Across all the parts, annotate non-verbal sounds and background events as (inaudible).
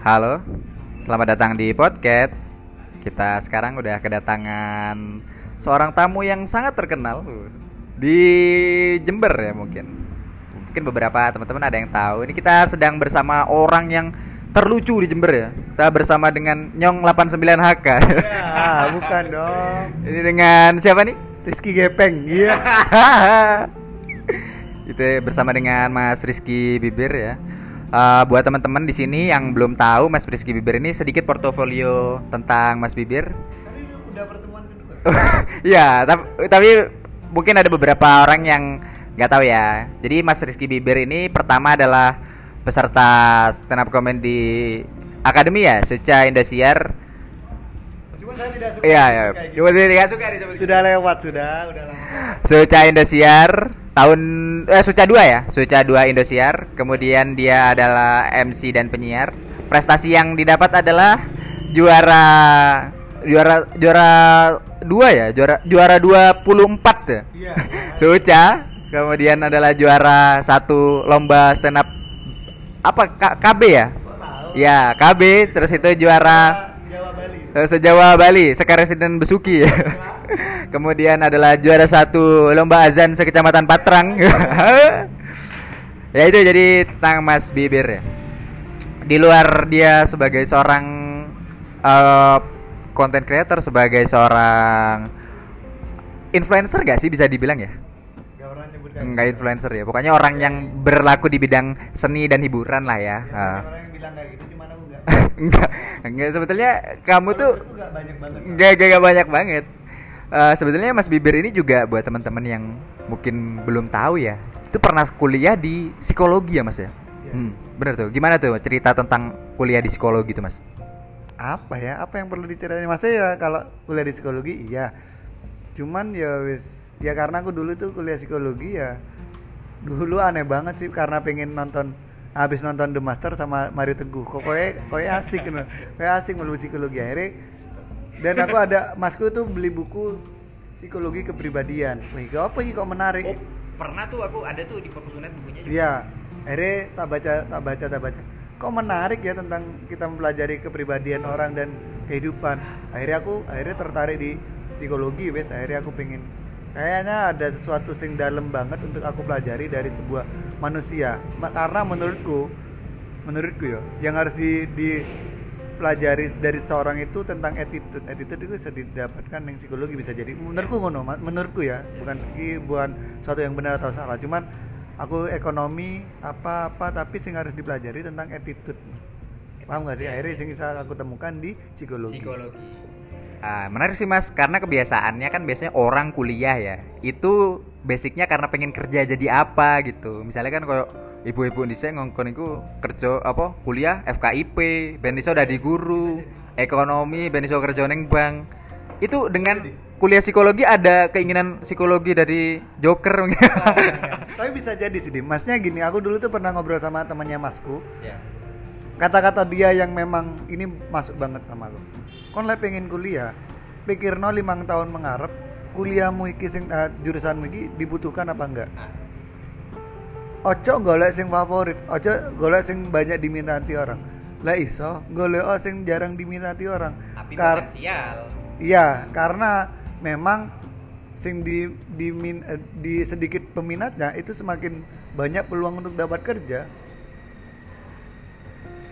Halo, selamat datang di podcast. Kita sekarang udah kedatangan seorang tamu yang sangat terkenal di Jember ya mungkin. Mungkin beberapa teman-teman ada yang tahu. Ini kita sedang bersama orang yang terlucu di Jember ya. Kita bersama dengan Nyong 89 HK. Ya, (laughs) bukan dong. Ini dengan siapa nih? Rizky Gepeng. Iya. (laughs) Itu bersama dengan Mas Rizky Bibir ya. Uh, buat teman-teman di sini yang belum tahu Mas Rizky Bibir ini sedikit portofolio tentang Mas Bibir. Tapi udah pertemuan kedua. (laughs) ya, tapi, tapi mungkin ada beberapa orang yang nggak tahu ya. Jadi Mas Rizky Bibir ini pertama adalah peserta stand up comedy Akademi ya, Suca Indosiar. Cuma saya tidak suka. Iya, ya. kayak gitu. Cuma tidak suka disebut Sudah lewat, sudah, udah lama. Suca Indosiar tahun eh Suca 2 ya, Suca 2 Indosiar. Kemudian dia adalah MC dan penyiar. Prestasi yang didapat adalah juara juara juara 2 ya, juara juara 24 ya. (laughs) Iya. Suca kemudian adalah juara satu lomba stand up apa K- KB ya? Ya, KB terus itu juara Sejawa Bali, Sekarang Besuki. (laughs) Kemudian adalah juara satu lomba azan sekecamatan Patrang. (laughs) ya itu jadi tentang Mas Bibir ya. Di luar dia sebagai seorang eh, content creator, sebagai seorang influencer gak sih bisa dibilang ya? Enggak gitu. influencer ya. Pokoknya orang yang berlaku di bidang seni dan hiburan lah ya. Ya, Ah. banyak orang yang bilang kayak gitu, (laughs) enggak. enggak, sebetulnya kamu tuh enggak banyak banget. Banyak banget. Eh, sebetulnya Mas Bibir ini juga buat teman-teman yang mungkin belum tahu ya, itu pernah kuliah di psikologi ya Mas ya. Iya. Hmm, bener tuh. Gimana tuh cerita tentang kuliah di psikologi tuh Mas? Apa ya? Apa yang perlu diceritain? Masa ya kalau kuliah di psikologi iya. Cuman ya wis ya karena aku dulu tuh kuliah psikologi ya dulu aneh banget sih karena pengen nonton habis nonton The Master sama Mario Teguh. Kok koe koe asik kan koe asik melu psikologi. Akhirnya dan aku ada masku tuh beli buku psikologi kepribadian. Wih kok apa ini kok menarik? Pernah tuh aku ada tuh di perpustakaan bukunya Iya, akhirnya tak baca, tak baca, tak baca. Kok menarik ya tentang kita mempelajari kepribadian orang dan kehidupan. Akhirnya aku, akhirnya tertarik di psikologi, wes. Akhirnya aku pengen, kayaknya ada sesuatu sing dalam banget untuk aku pelajari dari sebuah manusia. Ma- Karena menurutku, menurutku ya, yang harus di, dipelajari dari seorang itu tentang attitude. Attitude itu bisa didapatkan yang psikologi bisa jadi. Menurutku ngono, menurutku ya, bukan ini bukan suatu yang benar atau salah. Cuman aku ekonomi apa-apa tapi sing harus dipelajari tentang attitude. Paham gak sih? Akhirnya sing bisa aku temukan di psikologi. Ah, menarik sih Mas, karena kebiasaannya kan biasanya orang kuliah ya. Itu basicnya karena pengen kerja jadi apa gitu. Misalnya kan kalau ibu-ibu di sini ngongkon iku kerja apa kuliah FKIP, ben iso dadi guru, ekonomi, ben iso kerja ning bank. Itu dengan kuliah psikologi ada keinginan psikologi dari Joker mungkin. tapi bisa jadi sih. Masnya gini, aku dulu tuh pernah ngobrol sama temannya Masku. Ya. Kata-kata dia yang memang ini masuk banget sama aku. Kon le pengen kuliah, pikirno limang tahun mengarep, kuliahmu iki sing eh, jurusanmu iki dibutuhkan apa enggak? Ojo golek sing favorit, ojo golek sing banyak diminati orang. Lah iso, golek oh sing jarang diminati orang. Kar- potensial. Iya, karena memang sing di di, min- eh, di sedikit peminatnya itu semakin banyak peluang untuk dapat kerja.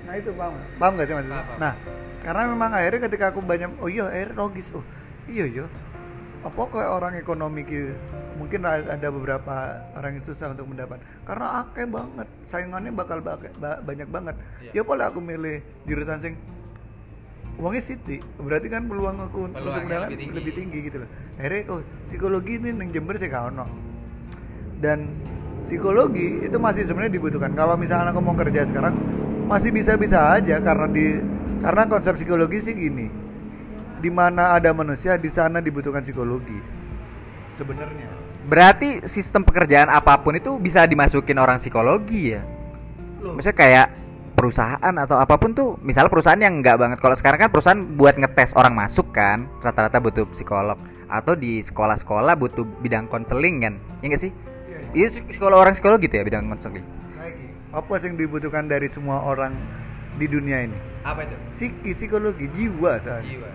Nah itu paham, paham gak sih mas? Paham, paham. Nah, karena memang akhirnya ketika aku banyak, oh iya akhirnya logis, oh iya iya, apa kayak orang ekonomi ki mungkin ada beberapa orang yang susah untuk mendapat karena akeh banget saingannya bakal bake- ba- banyak banget Iya. ya boleh aku milih jurusan sing uangnya Siti berarti kan peluang aku untuk Peluangnya mendapat lebih lebih tinggi. tinggi. gitu loh akhirnya oh psikologi ini neng Jember sih kau dan psikologi itu masih sebenarnya dibutuhkan kalau misalnya aku mau kerja sekarang masih bisa-bisa aja karena di karena konsep psikologi sih gini di mana ada manusia di sana dibutuhkan psikologi sebenarnya Berarti sistem pekerjaan apa pun itu bisa dimasukin orang psikologi ya. Loh. Misalnya kayak perusahaan atau apa pun tuh, misalnya perusahaan yang enggak banget. Kalau sekarang kan perusahaan buat ngetes orang masuk kan, rata-rata butuh psikolog. Atau di sekolah-sekolah butuh bidang konseling kan, ya nggak sih? Iya, Iya psikolog orang psikologi gitu ya bidang konseling. Apa yang dibutuhkan dari semua orang di dunia ini? Apa itu? psikis psikologi jiwa saya Jiwa.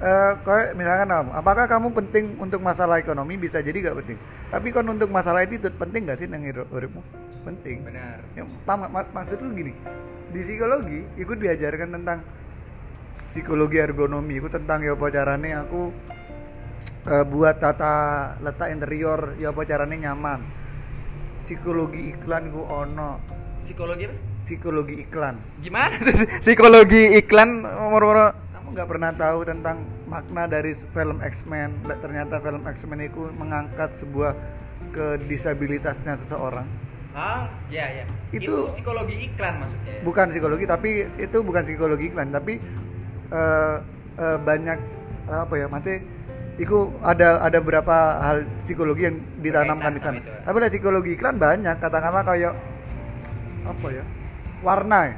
Eh, kayak misalkan apakah kamu penting untuk masalah ekonomi? Bisa jadi gak penting. Tapi kan untuk masalah itu penting gak sih nang hidup- uripmu? Penting. Benar. ya, paham mak maksudku gini di psikologi itu diajarkan tentang psikologi ergonomi. Itu tentang ya apa caranya aku eh, buat tata letak interior ya apa caranya nyaman psikologi iklan ku ono Psikologi apa? psikologi iklan Gimana? (laughs) Psikologi iklan moro-moro kamu nggak pernah tahu tentang makna dari film X-Men ternyata film X-Men itu mengangkat sebuah kedisabilitasnya seseorang Ah, ya ya. Itu- psikologi iklan maksudnya. ya? bukan psikologi tapi itu bukan psikologi iklan tapi eh, eh, banyak apa ya mati itu ada ada beberapa hal psikologi yang ditanamkan di sana. itu, ya. tapi ada psikologi iklan banyak katakanlah kayak apa ya warna ya.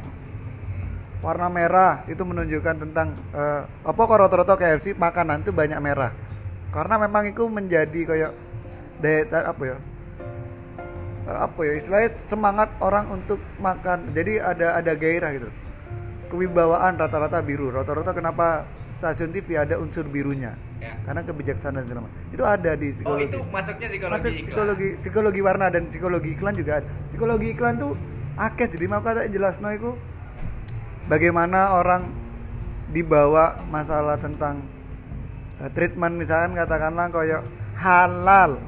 warna merah itu menunjukkan tentang eh, apa kok rata-rata KFC makanan itu banyak merah. Karena memang itu menjadi kayak daya apa ya eh, apa ya istilahnya semangat orang untuk makan. Jadi ada ada gairah gitu. Kewibawaan rata-rata biru. Rata-rata kenapa stasiun TV ada unsur birunya Ya. karena kebijaksanaan segala macam itu ada di Oh, psikologi itu masuknya psikologi Masuk iklan. psikologi psikologi warna dan psikologi iklan juga ada. Psikologi iklan tuh akeh jadi mau kata jelas no iku bagaimana orang dibawa masalah tentang eh, treatment misalkan katakanlah kayak halal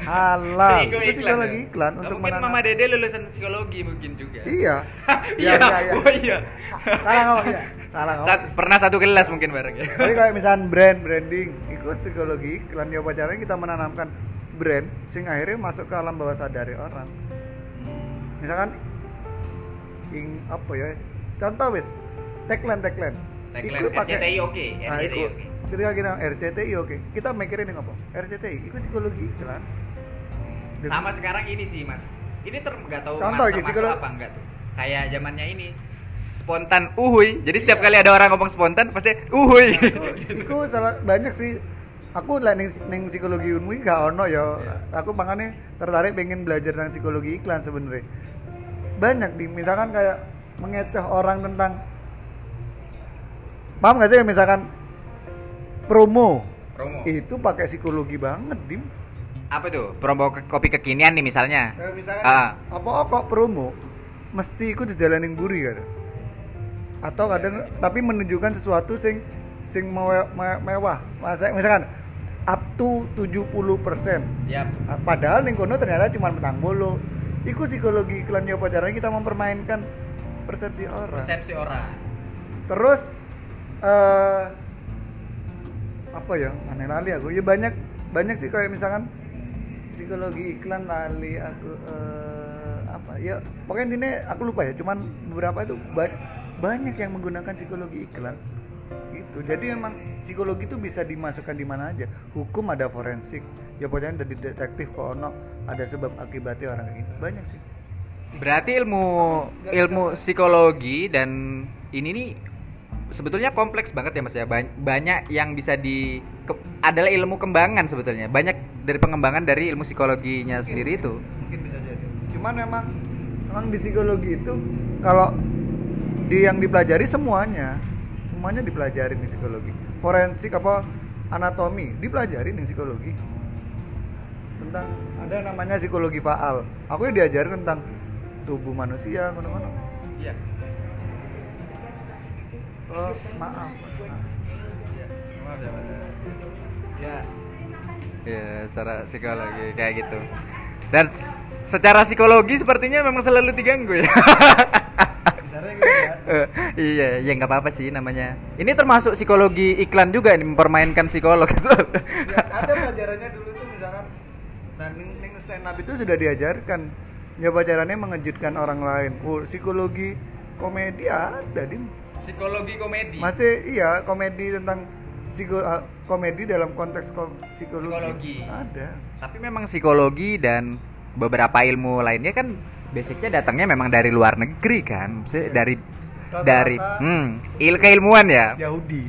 halal itu psikologi ya? iklan Oh, untuk mungkin menanam Mama Dede lulusan psikologi mungkin juga. iya (laughs) Iya, oh iya. salah ngomong ya salah ngomong Sat- pernah satu kelas mungkin bareng ya. Jadi kayak misalnya (laughs) brand branding, itu psikologi iklan ya caranya kita menanamkan brand sing akhirnya masuk ke alam bawah sadar orang. Misalkan ing apa ya? Contoh wis tagline tagline. Iku pakai- RCTI oke, Nah, RCTI oke. Ketika kita RCTI oke, kita mikirin apa? RCTI, itu psikologi. Dan- Sama sekarang ini sih, Mas. Ini ter nggak tahu Contoh, mas- gitu, termasuk kalau- apa enggak tuh. Kayak zamannya ini spontan uhuy. Jadi setiap kali ada orang ngomong spontan pasti uhuy. Iku salah banyak sih. Aku lah ning, ning psikologi unmu gak ono ya. Aku makanya tertarik pengen belajar tentang psikologi iklan sebenarnya. Banyak di misalkan kayak mengecoh orang tentang paham gak sih misalkan promo Promo. itu pakai psikologi banget dim Apa tuh? Promo ke- kopi kekinian nih misalnya. kayak misalkan Ah. apa kok promo mesti ikut dijalanin buri kan atau kadang tapi menunjukkan sesuatu sing sing mewe- me- mewah. Masa- misalkan up to 70% Yap. Ah, padahal ning kono ternyata cuma petang bolo iku psikologi iklan yo caranya kita mempermainkan persepsi orang. Persepsi orang. terus eh apa ya? Aneh lali aku. Ya banyak banyak sih kayak misalkan psikologi iklan lali aku eh apa? Ya pokoknya intinya aku lupa ya. Cuman beberapa itu ba- banyak yang menggunakan psikologi iklan. Gitu. Jadi memang psikologi itu bisa dimasukkan di mana aja. Hukum ada forensik. Ya pokoknya ada di detektif kok ono ada sebab akibatnya orang kayak gitu banyak sih. Berarti ilmu ilmu psikologi dan ini nih sebetulnya kompleks banget ya Mas ya. Ba- Banyak yang bisa di ke- adalah ilmu kembangan sebetulnya. Banyak dari pengembangan dari ilmu psikologinya sendiri itu. mungkin bisa jadi. Cuman memang memang di psikologi itu kalau di yang dipelajari semuanya semuanya dipelajari di psikologi forensik apa anatomi dipelajari di psikologi tentang ada namanya psikologi faal aku ya diajarin tentang tubuh manusia ngono-ngono Iya. oh maaf Ya. Ya, secara psikologi kayak gitu. Dan secara psikologi sepertinya memang selalu diganggu ya. (laughs) Bicaranya gitu kan Eh, (laughs) iya, ya nggak apa-apa sih namanya. Ini termasuk psikologi iklan juga ini mempermainkan psikolog. (laughs) ya, ada pelajarannya dulu tuh misalkan nah ning, ning stand up itu sudah diajarkan nyoba caranya mengejutkan orang lain oh psikologi komedi ada dim psikologi komedi. masih iya komedi tentang psiko, ah, komedi dalam konteks ko- psikologi. Psikologi. ada Tapi memang psikologi dan beberapa ilmu lainnya kan basicnya datangnya memang dari luar negeri kan. Maksudnya Iya. dari Rata-rata- dari hmm, il keilmuan ya. Yahudi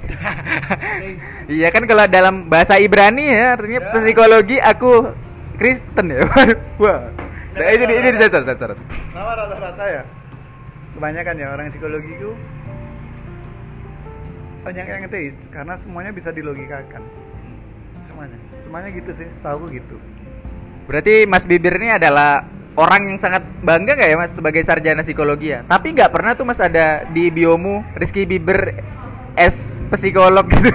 (laughs) Iya kan kalau dalam bahasa Ibrani ya artinya Ya. psikologi aku Kristen ya. (laughs) Wah. Nah, ini ini disensor sensor. nama rata-rata ya kebanyakan ya orang psikologi itu banyak yang teis karena semuanya bisa dilogikakan semuanya semuanya gitu sih setahu gitu Berarti Mas Bibir ini adalah orang yang sangat bangga nggak ya Mas sebagai sarjana psikologi ya? Tapi nggak pernah tuh Mas ada di biomu Rizky Bibir S psikolog gitu.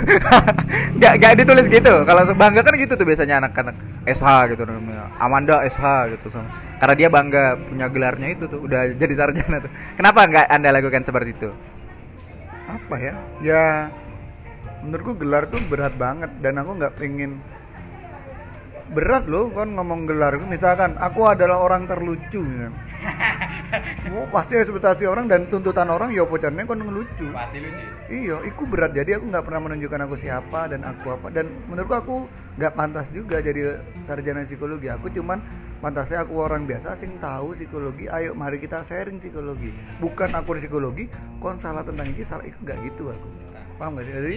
(laughs) Nggak nggak ditulis gitu. Kalau bangga kan gitu tuh biasanya anak-anak SH gitu namanya. Amanda SH gitu sama. Karena dia bangga punya gelarnya itu tuh udah (laughs) jadi sarjana tuh. Kenapa nggak Anda lakukan seperti itu? apa ya ya menurutku gelar tuh berat banget dan aku nggak pengen berat loh kan ngomong gelar. Misalkan aku adalah orang terlucu ya. (laughs) Oh, pasti ekspektasi orang dan tuntutan orang ya pocarnya kan ngelucu. Pasti lucu. iya itu berat. Jadi aku nggak pernah menunjukkan aku siapa dan aku apa. Dan menurutku aku nggak pantas juga jadi sarjana psikologi. Aku cuman pantasnya aku orang biasa sing tahu psikologi. Ayo mari kita sharing psikologi. Bukan aku di psikologi kon salah tentang ini salah itu nggak gitu aku paham gak sih jadi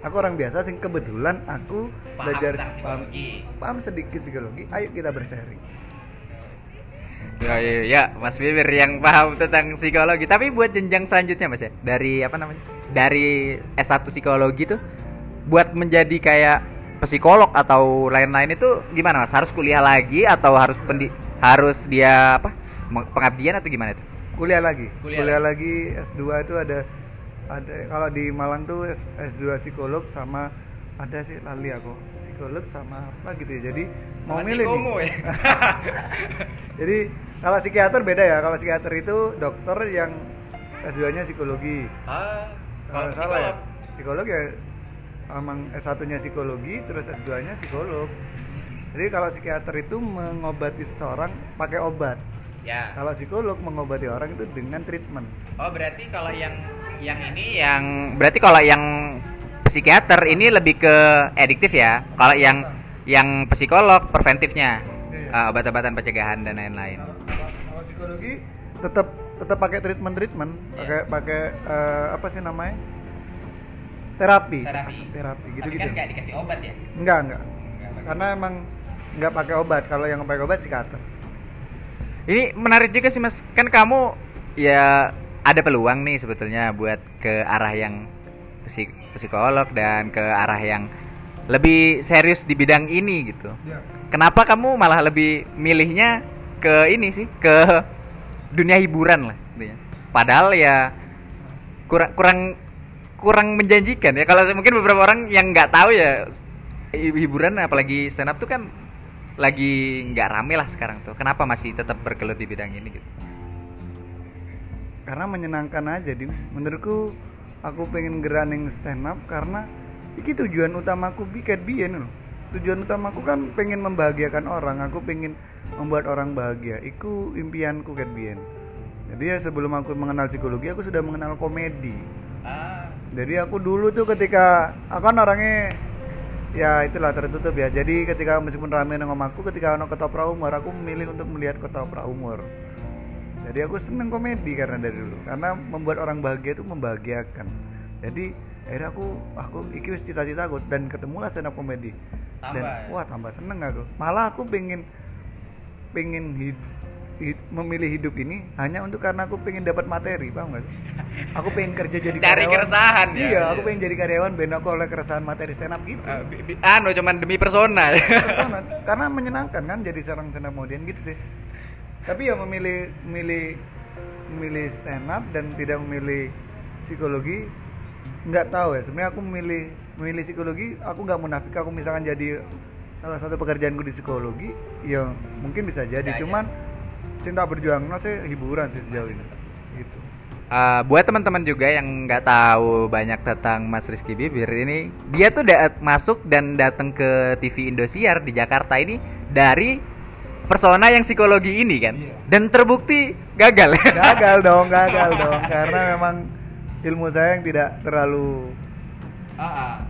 aku orang biasa sing kebetulan aku belajar paham, paham sedikit psikologi ayo kita bersharing Ya, ya, ya, Mas Bibir yang paham tentang psikologi. Tapi buat jenjang selanjutnya Mas ya, dari apa namanya? Dari S1 psikologi tuh buat menjadi kayak psikolog atau lain-lain itu gimana Mas? Harus kuliah lagi atau harus pendi harus dia apa? Pengabdian atau gimana itu? kuliah lagi Kuliah kuliah, lagi S2 itu ada ada kalau di Malang tuh S, S2 psikolog sama ada sih lali aku. Psikolog sama apa gitu ya. Jadi mau milih nih. ya? (laughs) jadi kalau psikiater beda ya. Kalau psikiater itu dokter yang S2 nya psikologi. Ah, kalau salah ya. Psikolog ya emang S1 nya psikologi terus S2 nya psikolog. Jadi kalau psikiater itu mengobati seseorang pakai obat. Ya. kalau psikolog mengobati orang itu dengan treatment. Oh, berarti kalau yang yang ini yang berarti kalau yang psikiater ini lebih ke ediktif ya. Kalau yang yang psikolog preventifnya. Eh, obat-obatan pencegahan dan lain-lain. Kalau- psikologi tetap tetap pakai treatment treatment Iya. pakai pakai eh, apa sih namanya terapi Terapi. terapi gitu gitu kan nggak dikasih obat ya? enggak enggak karena emang nggak pakai obat kalau yang pakai obat psikiater Ini menarik juga sih Mas. Kan kamu ya ada peluang nih sebetulnya buat ke arah yang psik- psikolog dan ke arah yang lebih serius di bidang ini gitu. ya. Kenapa kamu malah lebih milihnya ke ini sih, ke dunia hiburan lah. Padahal ya kurang kurang kurang menjanjikan ya. Kalau mungkin beberapa orang yang nggak tahu ya hi- hiburan apalagi stand up tuh kan lagi nggak rame lah sekarang tuh. Kenapa masih tetap bergelut di bidang ini gitu? Karena menyenangkan aja di menurutku aku pengen geraning stand up karena iki tujuan utamaku bikin biyen loh. Tujuan utamaku kan pengen membahagiakan orang aku pengen membuat orang bahagia. Iku impianku kan biyen. Jadi ya sebelum aku mengenal psikologi aku sudah mengenal komedi. Jadi aku dulu tuh ketika aku kan orangnya ya itulah tertutup ya. Jadi ketika meskipun rame nang omahku ketika ono ketoprak umur aku memilih untuk melihat ketoprak umur jadi aku seneng komedi karena dari dulu. Karena membuat orang bahagia itu membahagiakan. Jadi akhirnya aku aku iki wis cita-cita aku dan ketemulah stand up komedi. Dan Tambah ya? wah tambah seneng aku. Malah aku pengen pengen hid- hid- memilih hidup ini hanya untuk karena aku pengen dapat materi paham gak sih? (laughs) Aku pengen kerja jadi Cari karyawan. keresahan ya? iya aku pengen jadi karyawan ben aku oleh keresahan materi stand up gitu. Bi- anu cuman demi persona. Ya. (laughs) Karena- menyenangkan kan jadi seorang stand up gitu sih tapi ya memilih memilih memilih stand up dan tidak memilih psikologi nggak tahu ya. Sebenarnya aku memilih memilih psikologi aku nggak munafik. Aku misalkan jadi salah satu pekerjaanku di psikologi ya mungkin bisa jadi. Bisa aja. cuman cinta berjuang no sih hiburan sih sejauh ini. Gitu. Eh, buat teman-teman juga yang nggak tahu banyak tentang Mas Rizky Bibir ini, dia tuh da- masuk dan datang ke TV Indosiar di Jakarta ini dari persona yang psikologi ini kan, Iya. dan terbukti gagal. gagal dong (laughs) gagal dong. Karena memang ilmu saya yang tidak terlalu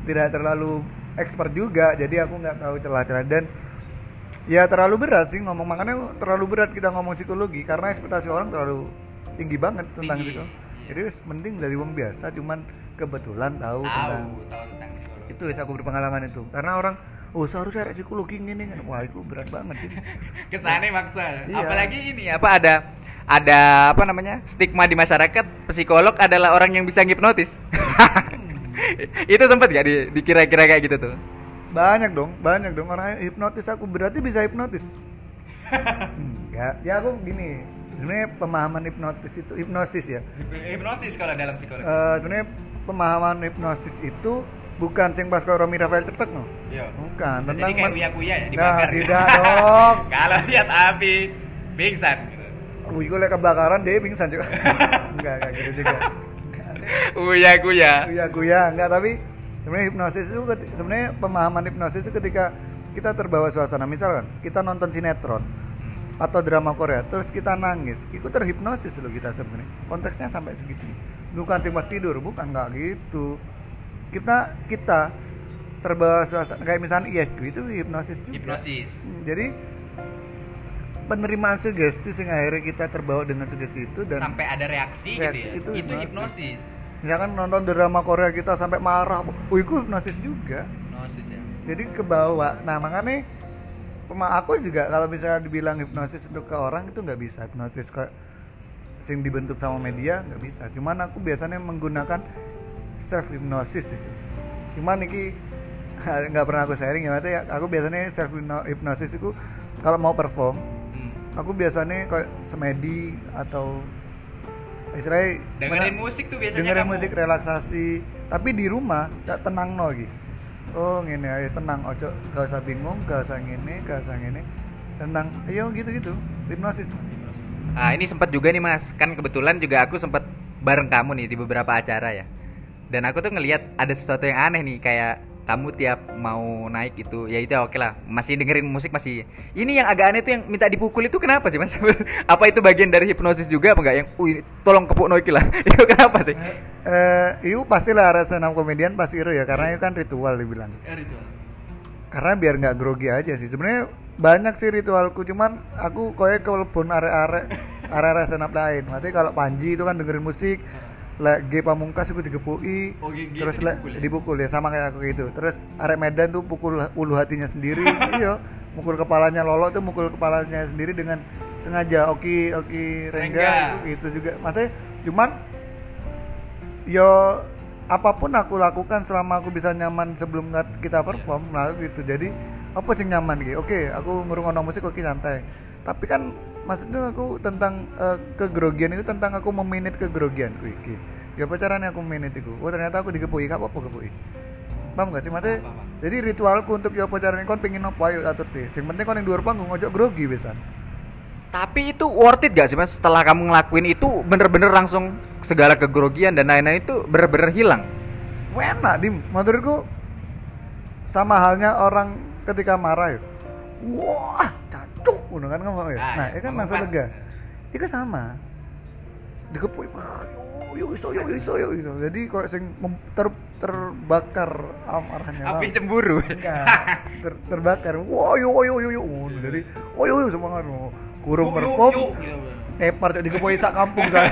tidak terlalu expert juga jadi aku nggak tahu celah-celah. Dan ya terlalu berat sih ngomong. Makanya terlalu berat kita ngomong psikologi karena ekspektasi orang terlalu tinggi banget tentang Tinggi. psikologi. jadi wis mending dari wong biasa cuman kebetulan tahu, tentang itu wis aku berpengalaman itu. Karena orang oh seharusnya psikologi ini kan wah itu berat banget gitu. (laughs) Kesannya maksa. Iya. Apalagi ini apa ada ada apa namanya stigma di masyarakat psikolog adalah orang yang bisa ngipnotis. (laughs) Itu sempat gak di, dikira-kira kayak gitu tuh? Banyak dong banyak dong. Orang hipnotis aku berarti bisa hipnotis? (laughs) Enggak. Ya aku gini sebenarnya pemahaman hipnotis itu hipnosis ya. Hipnosis kalau dalam psikologi. Eh, sebenarnya pemahaman hipnosis itu bukan sing pas karo Romi Rafael cepet no? Iya. bukan Bisa tentang kayak men- uya-kuya ya Nah, dibakar tidak (laughs) dong. Kalau lihat api pingsan gitu. Wih, gue liat kebakaran dia pingsan juga. (laughs) Enggak enggak gitu juga. Uya-kuya Iya kuya enggak tapi sebenarnya hipnosis itu sebenarnya pemahaman hipnosis itu ketika kita terbawa suasana. Misalkan kita nonton sinetron atau drama Korea terus kita nangis itu terhipnosis loh kita sebenarnya. Konteksnya sampai segitu bukan sih pas tidur bukan nggak gitu kita kita terbawa suasana kayak misalnya ISQ itu hipnosis juga. hipnosis. Hmm, jadi penerimaan sugesti sehingga akhirnya kita terbawa dengan sugesti itu dan sampai ada reaksi, Reaksi gitu ya? itu itu, hipnosis. hipnosis. Misalkan nonton drama Korea kita sampai marah oh itu hipnosis juga? Hipnosis ya. Jadi ke bawah. Nah makanya aku juga kalau misalnya dibilang hipnosis untuk ke orang itu nggak bisa. Hipnosis kayak sing dibentuk sama media nggak bisa. Cuman aku biasanya menggunakan self hipnosis sih cuman iki (laughs) nggak pernah aku sharing ya maksudnya aku biasanya self hipnosis itu kalau mau perform Hmm. aku biasanya kayak semedi atau istilahnya dengerin mana- musik tuh biasanya dengerin kamu. musik relaksasi tapi di rumah gak tenang no gitu oh ngene ayo tenang ojo gak usah bingung gak usah ngene gak usah ngene tenang ayo gitu gitu hipnosis Ah ini sempat juga nih mas, kan kebetulan juga aku sempat bareng kamu nih di beberapa acara ya. Dan aku tuh ngelihat ada sesuatu yang aneh nih kayak kamu tiap mau naik itu ya itu oke lah. Masih dengerin musik masih ini yang agak aneh tuh yang minta dipukul itu kenapa sih mas? (laughs) Apa itu bagian dari hipnosis juga apa enggak? Yang wih tolong kepuk noiki lah. (laughs) Itu kenapa sih? Eh itu pastilah ada senam komedian pasti itu ya karena itu kan ritual dibilang. Karena biar nggak grogi aja sih. Sebenarnya banyak sih ritualku cuman aku koyo kelebon arek-arek arek-arek senap lain. Berarti kalau Panji itu kan dengerin musik lek G pamungkas itu digepuki Oh, G- G terus lek dipukul ya? dipukul ya sama kayak aku gitu. Terus arek Medan tuh pukul ulu hatinya sendiri. (laughs) Iya mukul kepalanya lolo tuh mukul kepalanya sendiri dengan sengaja oki oki rengga, Rengga. itu, juga. Maksudnya cuman yo apa pun aku lakukan selama aku bisa nyaman sebelum kita perform lah gitu. Jadi apa sih nyaman gitu oke aku ngurungono musik oke santai. Tapi kan maksudnya aku tentang eh, kegrogian itu tentang aku meminit kegrogianku iki ya apa caranya aku meminit itu? Oh ternyata aku digepui gak apa-apa gepui paham gak sih? Paham. jadi ritualku untuk ya apa caranya? Kon pengen apa? Ayo atur deh. Yang penting kon yang luar panggung ojo grogi besan tapi itu worth it gak sih mas? Setelah kamu ngelakuin itu bener-bener langsung segala kegrogian dan lain-lain itu bener-bener hilang? Enak dim. Menurutku sama halnya orang ketika marah ya. Wah cacuk udah kan ngomong ya? Ah, nah iya, itu kan langsung lega. Itu sama. Dikepui yuk iso yuk iso yuk iso. Jadi kok sing ter, terbakar amarahnya api cemburu. Ter, terbakar. Yuk yuk yuk yuk Ngono. jadi wah yuk yuk semangat kurung perform yuk, gitu. tepar cok dikepui sak kampung saya.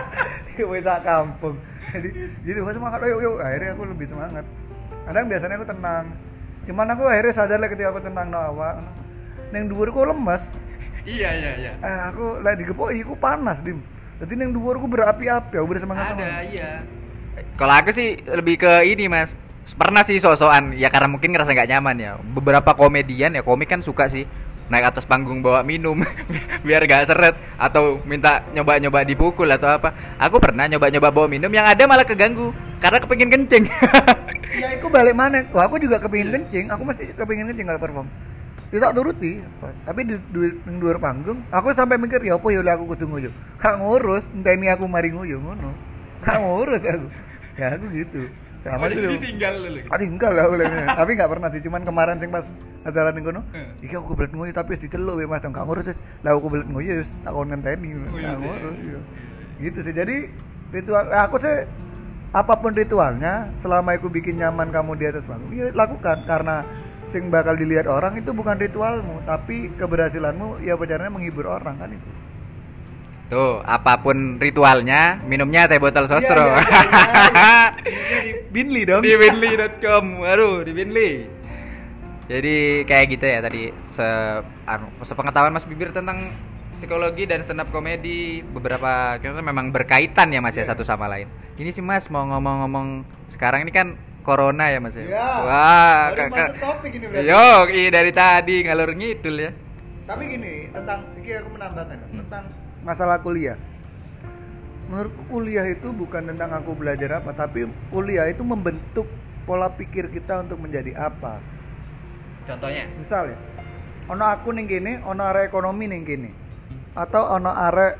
(laughs) Dikepui sak kampung. Jadi gitu gua semangat yuk yuk. Akhirnya aku lebih semangat. Kadang biasanya aku tenang. Cuman aku akhirnya sadar lah ketika aku tenang no awak neng dhuwur ku lemas iya iya iya. Eh aku lagi digepui aku panas dim. Jadi neng dhuwur ku berapi-api aku bersemangat ada semangat iya. Kalau aku sih lebih ke ini mas. Pernah sih sok-sokan ya karena mungkin ngerasa nggak nyaman ya. Beberapa komedian ya komik kan suka sih naik atas panggung bawa minum (laughs) biar gak seret atau minta nyoba-nyoba dipukul atau apa. Aku pernah nyoba-nyoba bawa minum yang ada malah keganggu karena kepengin kencing. (laughs) Ya aku balik mana wah aku juga kepingin kencing. Aku masih kepingin kencing kalau perform ya tak turuti. Tapi di, di luar panggung aku sampai mikir ya apa ya aku kudu nguyu. Kak ngurus enteni aku mari nguyu ngono. Kak ngurus aku. Ya aku gitu. Sama itu tinggal dulu Ah tinggal lah boleh tapi nggak pernah sih cuman kemarin sing pas acara ning kono Hmm. iki aku kebelet nguyu tapi wis diceluk ya Mas. Enggak ngurus wis. Lah aku kebelet nguyu wis tak kon ngenteni. Iya Nggak sih. ngurus, iya. gitu sih. Jadi ritual aku sih apa pun ritualnya selama aku bikin nyaman kamu di atas panggung ya lakukan. Karena sing bakal dilihat orang itu bukan ritualmu tapi keberhasilanmu ya caranya menghibur orang kan itu tuh apa pun ritualnya minumnya teh botol sostro Iya, iya, iya, iya. di Binli dong di binly.com aduh di binly jadi kayak gitu ya tadi se anu, sepengetahuan Mas Bibir tentang psikologi dan stand up komedi beberapa kita memang berkaitan ya Mas ya Iya. satu sama lain. Ini sih Mas mau ngomong-ngomong sekarang ini kan corona ya Mas ya. Iya. Wah, Baru kakak. masuk topik ini berarti. Yo, iya dari tadi ngalur ngidul ya. Tapi gini, tentang ini aku menambahkan Hmm. tentang masalah kuliah. Menurutku kuliah itu bukan tentang aku belajar apa, tapi kuliah itu membentuk pola pikir kita untuk menjadi apa. Contohnya? Misal ya, ono aku ning kene, ono arek ekonomi ning kene. Atau ono arek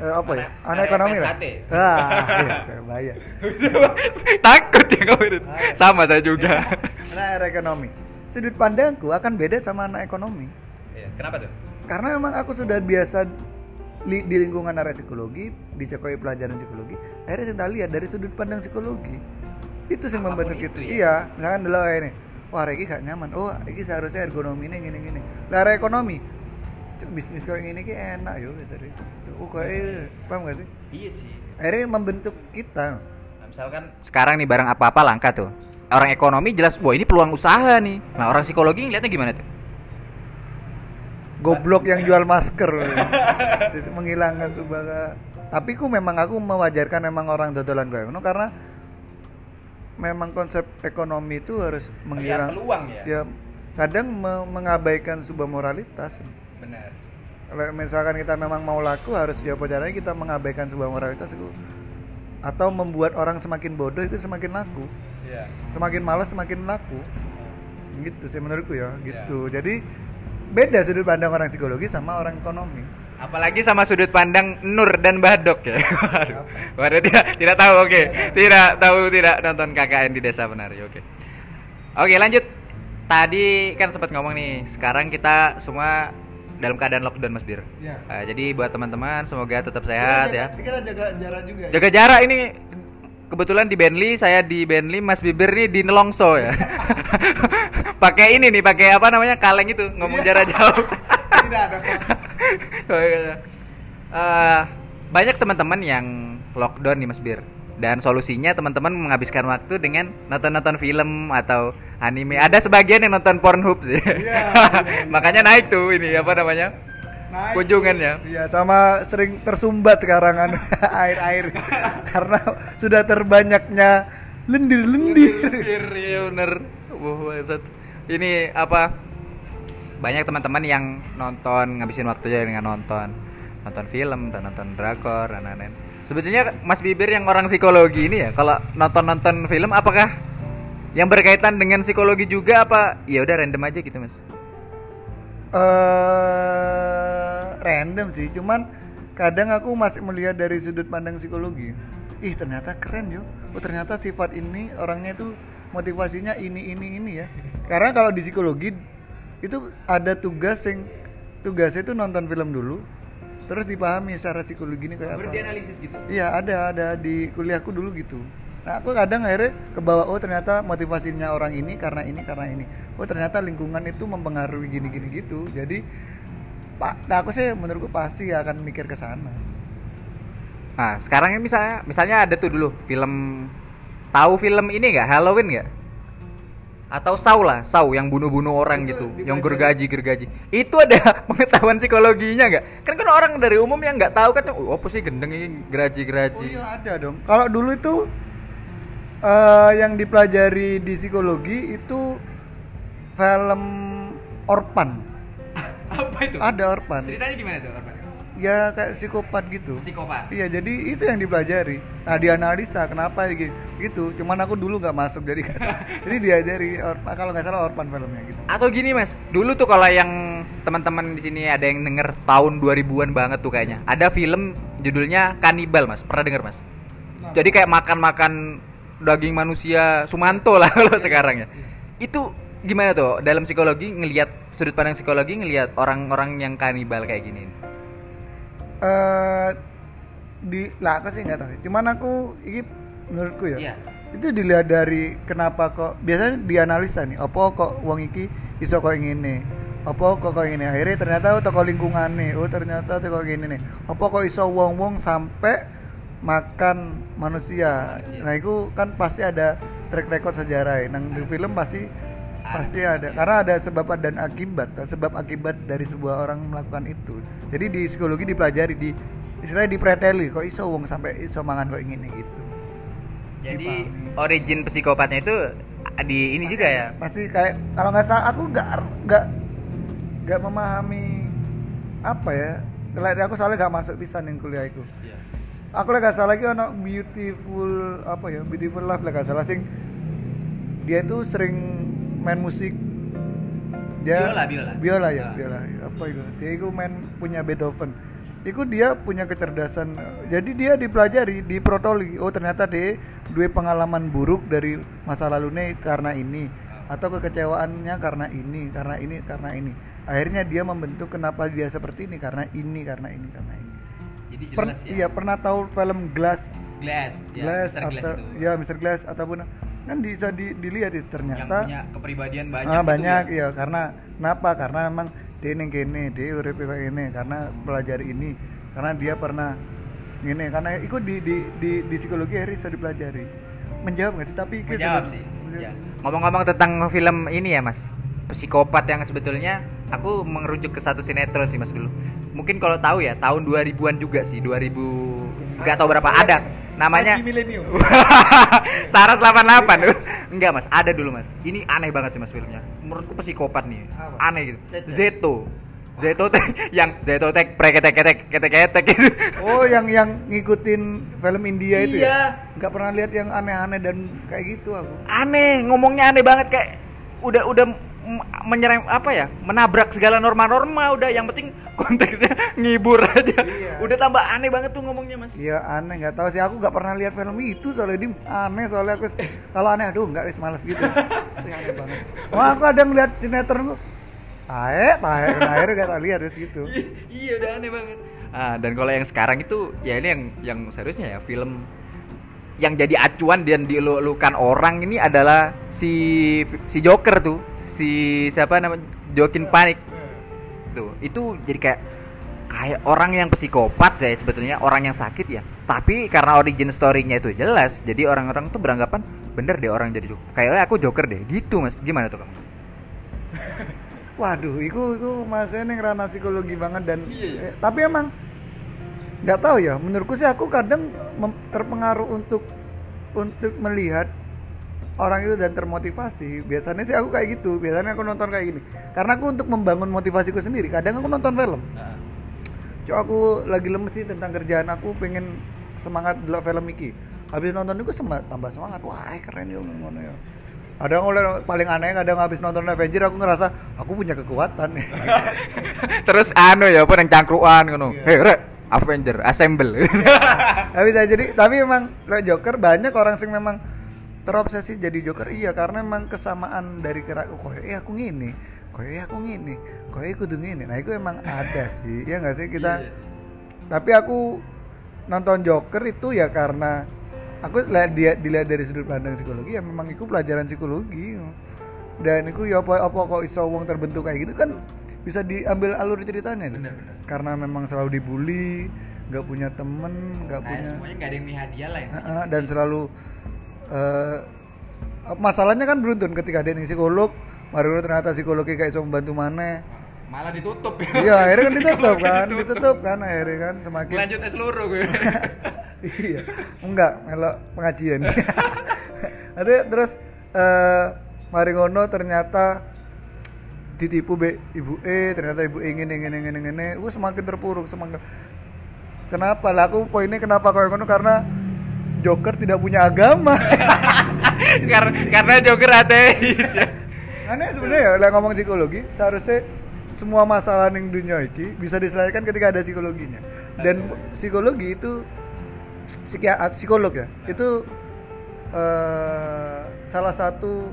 eh, apa ya? Arek ekonomi lah. Ah, (laughs) iya, saya bayar. Takut ya kamu itu. Sama saya juga. (laughs) Anak ekonomi. Sudut pandangku akan beda sama anak ekonomi. Iya, Kenapa tuh? karena memang aku sudah biasa li- di lingkungan area psikologi dicekoi pelajaran psikologi akhirnya saya lihat dari sudut pandang psikologi itu sih membentuk itu kita ya? iya misalkan dulu ini wah Reki gak nyaman oh ini seharusnya ergonomi ini gini gini lah ekonomi Cuk, bisnis kayak gini ki enak yo gitu deh. Cuk, oh kayak paham gak sih Iya sih. akhirnya membentuk kita Nah, misalkan sekarang nih barang apa-apa langka tuh. Orang ekonomi jelas, wah ini peluang usaha nih. Nah, orang psikologi ngeliatnya gimana tuh? goblok yang jual (laughs) masker menghilangkan sebuah tapi ku memang aku mewajarkan memang orang dodolan gue karena memang konsep ekonomi itu harus menghilang peluang ya? ya kadang me- mengabaikan sebuah moralitas Benar. kalau misalkan kita memang mau laku harus ya apa caranya kita mengabaikan sebuah moralitas itu atau membuat orang semakin bodoh itu semakin laku Iya. semakin malas semakin laku gitu sih menurutku ya gitu jadi beda sudut pandang orang psikologi sama orang ekonomi Apalagi sama sudut pandang Nur dan Badok ya. (laughs) Waduh, tidak tidak tahu oke. Tidak tahu tidak nonton KKN di Desa Penari. Oke. Oke, lanjut. Tadi kan sempat ngomong nih, sekarang kita semua dalam keadaan lockdown Mas Bir. Iya. Eh, jadi buat teman-teman semoga tetap sehat ya. kita jaga jarak juga ya. Jaga jarak ini kebetulan di Benly, saya di Benly, Mas Bibir nih di Nelongso ya. (laughs) (laughs) pakai ini nih, pakai apa namanya? kaleng itu, ngomong Iya. jarak jauh. (laughs) tidak ada Eh, banyak teman-teman yang lockdown nih Mas Bir. Dan solusinya teman-teman menghabiskan waktu dengan nonton-nonton film atau anime. Ada sebagian yang nonton Pornhub sih. iya, (laughs) Makanya naik tuh ini apa namanya? Naik. Kunjungannya. Iya, sama sering tersumbat sekarang kan (laughs) air-air karena sudah terbanyaknya lendir-lendir. Lendir, iya bener. Wah. Ini apa? Banyak teman-teman yang nonton ngabisin waktunya dengan nonton nonton film dan nonton drakor dan lain-lain. Sebetulnya Mas Bibir yang orang psikologi ini ya, kalau nonton-nonton film apakah yang berkaitan dengan psikologi juga apa? Ya udah random aja gitu, Mas. eh random sih, cuman kadang aku masih melihat dari sudut pandang psikologi. Ih, ternyata keren yo. Oh, ternyata sifat ini orangnya itu motivasinya ini ini ini ya. Karena kalau di psikologi itu ada tugas yang tugasnya itu nonton film dulu, terus dipahami secara psikologi ini kayak apa. Berdianalisis gitu. Iya ada ada di kuliahku dulu gitu. Nah aku kadang akhirnya ke bawah oh ternyata motivasinya orang ini karena ini karena ini. Oh ternyata lingkungan itu mempengaruhi gini gini gitu. Jadi pak, nah aku sih menurutku pasti akan mikir ke sana. Nah, sekarang ini misalnya misalnya ada tuh dulu film tahu film ini nggak Halloween nggak? Atau Saw lah, Saw yang bunuh-bunuh orang Itu gitu, yang gergaji gergaji. Itu ada (laughs) pengetahuan psikologinya nggak? Kan kan orang dari umum yang nggak tahu kan, oh apa sih gendeng ini geraji Oh geraji. iya ada dong. Kalau dulu itu eh, yang dipelajari di psikologi itu film Orpan. (laughs) apa itu? Ada Orpan. Ceritanya gimana tuh? Orpan? Ya kayak psikopat gitu. Psikopat. Iya, jadi itu yang dipelajari. Nah, dianalisa kenapa gitu. Cuman aku dulu nggak masuk jadi (laughs) jadi diajari or, kalau nggak salah Orpan filmnya gitu. Atau gini mas, dulu tuh kalau yang teman-teman di sini ada yang denger tahun 2000-an banget tuh kayaknya. Ada film judulnya Kanibal mas, pernah denger mas? Jadi kayak makan-makan daging manusia Sumanto lah (laughs) kalau sekarang ya. Itu gimana tuh dalam psikologi ngelihat sudut pandang psikologi ngelihat orang-orang yang kanibal kayak gini? Eh di lah aku sih nggak tahu. Cuman aku ini menurutku ya. Iya. Itu dilihat dari kenapa kok biasanya dianalisa nih, apa kok wong iki iso kok ngene. Apa kok kok ngene. Akhirnya ternyata oh, toko lingkungan nih. Oh ternyata toko gini nih. Apa kok iso wong-wong sampai makan manusia. Manusia. Nah, itu kan pasti ada track record sejarah. ya. Nang di film pasti pasti ada karena ada sebab dan akibat sebab akibat dari sebuah orang melakukan itu jadi di psikologi dipelajari di istilahnya dipreteli kok iso wong sampai iso mangan kok ingin gitu Jadi Dipahami. origin psikopatnya itu di ini juga ya. pasti kayak kalau nggak salah aku nggak nggak nggak memahami apa ya aku soalnya nggak masuk pisan yang kuliah itu Iya. aku lagi gak salah lagi ono beautiful apa ya beautiful life lagi gak salah sing dia itu sering main musik dia Biola, biola. biola ya Ah. biola apa itu dia itu main punya Beethoven itu dia punya kecerdasan jadi dia dipelajari diprotoli oh ternyata dia dua pengalaman buruk dari masa lalunya karena ini atau kekecewaannya karena ini karena ini karena ini akhirnya dia membentuk kenapa dia seperti ini karena ini karena ini karena ini Jadi Per- ya. iya pernah tahu film Glass Glass, ya, Glass Mr. Glass atau itu. ya Mr. Glass ataupun kan bisa di- dilihat itu yang ternyata punya kepribadian banyak. ah, banyak ya. ya karena kenapa karena emang dia ini gini dia urip ini karena pelajari ini karena dia pernah gini karena ikut di di di, di psikologi harus bisa dipelajari menjawab nggak sih tapi Menjawab sih. menjawab. Ya. Ngomong-ngomong tentang film ini ya mas, psikopat yang sebetulnya aku mengerujuk ke satu sinetron sih mas dulu. Mungkin kalau tahu ya tahun 2000-an juga sih, 2000 nggak tahu berapa ada. Namanya. (laughs) Saras 88 Enggak mas, ada dulu mas. Ini aneh banget sih mas filmnya. Menurutku psikopat nih? Aneh gitu. Zeto. Zeto teh (laughs) yang Zeto teh preketek ketek ketek ketek gitu. Oh yang yang ngikutin film India itu Iya. ya nggak pernah lihat yang aneh-aneh dan kayak gitu aku. Aneh ngomongnya aneh banget kayak udah udah menyerang apa ya menabrak segala norma-norma udah yang penting konteksnya (laughs) ngibur aja Iya. udah tambah aneh banget tuh ngomongnya mas Iya aneh nggak tahu sih aku nggak pernah lihat film itu soalnya di aneh soalnya aku kalau aneh aduh nggak wis males gitu. Aneh banget. Wah aku ada ngeliat sinetron kok. Tae, tae, nah, akhirnya gak tak lihat wis gitu. iya udah aneh banget ah dan kalau yang sekarang itu ya ini yang yang seriusnya ya film yang jadi acuan dan dielu-elukan orang ini adalah si si Joker tuh. Si siapa namanya? Joaquin Phoenix. Tuh itu jadi kayak kayak orang yang psikopat ya sebetulnya orang yang sakit ya. Tapi karena origin story-nya itu jelas jadi orang-orang tuh beranggapan bener deh orang jadi Joker. Kayaknya aku Joker deh. Gitu mas. Gimana tuh kamu (laughs) Waduh, itu itu masanya yang ranah psikologi banget dan Iya, iya. eh, tapi emang nggak tahu ya. Menurutku sih aku kadang terpengaruh untuk untuk melihat orang itu dan termotivasi. Biasanya sih aku kayak gitu. Biasanya aku nonton kayak gini. Karena aku untuk membangun motivasiku sendiri. Kadang aku nonton film. Cok aku lagi lemes sih tentang kerjaan aku pengen semangat dulu film iki. Habis nonton itu sema- tambah semangat. Wah, keren ya ngono ya. Ada yang oleh paling aneh kadang habis nonton Avenger aku ngerasa aku punya kekuatan. (laughs) terus anu ya apa yang cangkruan ngono hei rek Avenger assemble. (laughs) Tapi jadi tapi memang kayak Joker banyak orang sing memang terobsesi jadi Joker. Iya karena memang kesamaan dari kira kok eh aku ngini kok eh aku ngini kok eh kudu ngini nah itu emang ada sih ya nggak sih? Kita Iya sih. tapi aku nonton Joker itu ya karena aku lihat dia dilihat dari sudut pandang psikologi ya memang itu pelajaran psikologi. Dan itu ya apa apa kok iso wong terbentuk kayak gitu kan bisa diambil alur ceritanya. Bener, bener. karena memang selalu dibully nggak punya temen nggak Nah, punya semuanya nggak ada yang hadiah lah ya. Heeh, dan selalu eh, masalahnya kan beruntun ketika dia nih psikolog baru ternyata psikologi kayak iso membantu mana Malah ditutup ya. iya akhirnya kan (laughs) ditutup kan ditutup kan akhirnya kan semakin Lanjut seluruh gue. (laughs) iya enggak melok pengajian (laughs) Nanti terus eh mari ngono ternyata ditipu be. Ibu E ternyata ibu E ingin ingin ingin ingin gue semakin terpuruk semakin. Kenapa? Lah aku poinnya kenapa kau ngono? Karena Joker tidak punya agama. (laughs) Karena karena Joker ateis. Ya. (laughs) aneh sebenarnya ya lah ngomong psikologi seharusnya semua masalah yang dunia ini bisa diselesaikan ketika ada psikologinya. Dan psikologi itu psikolog ya itu eh, salah satu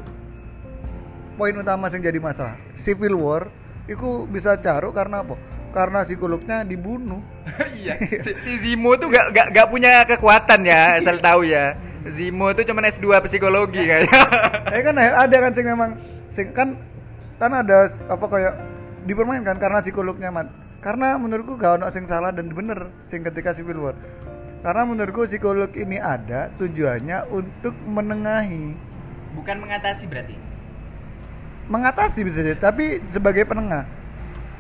poin utama yang jadi masalah civil war itu bisa caruk karena apa karena psikolognya dibunuh (laughs) iya. Si, si Zimo tuh gak, gak, gak punya kekuatan ya, (laughs) asal tahu ya. Zimo tuh cuma S2 psikologi kayaknya. (laughs) eh kan ada kan sing memang sing kan kan ada apa kayak dipermainkan karena psikolognya mat karena menurutku gak ono sing salah dan bener sing ketika civil war karena menurutku psikolog ini ada tujuannya untuk menengahi Bukan mengatasi berarti. Mengatasi bisa jadi tapi sebagai penengah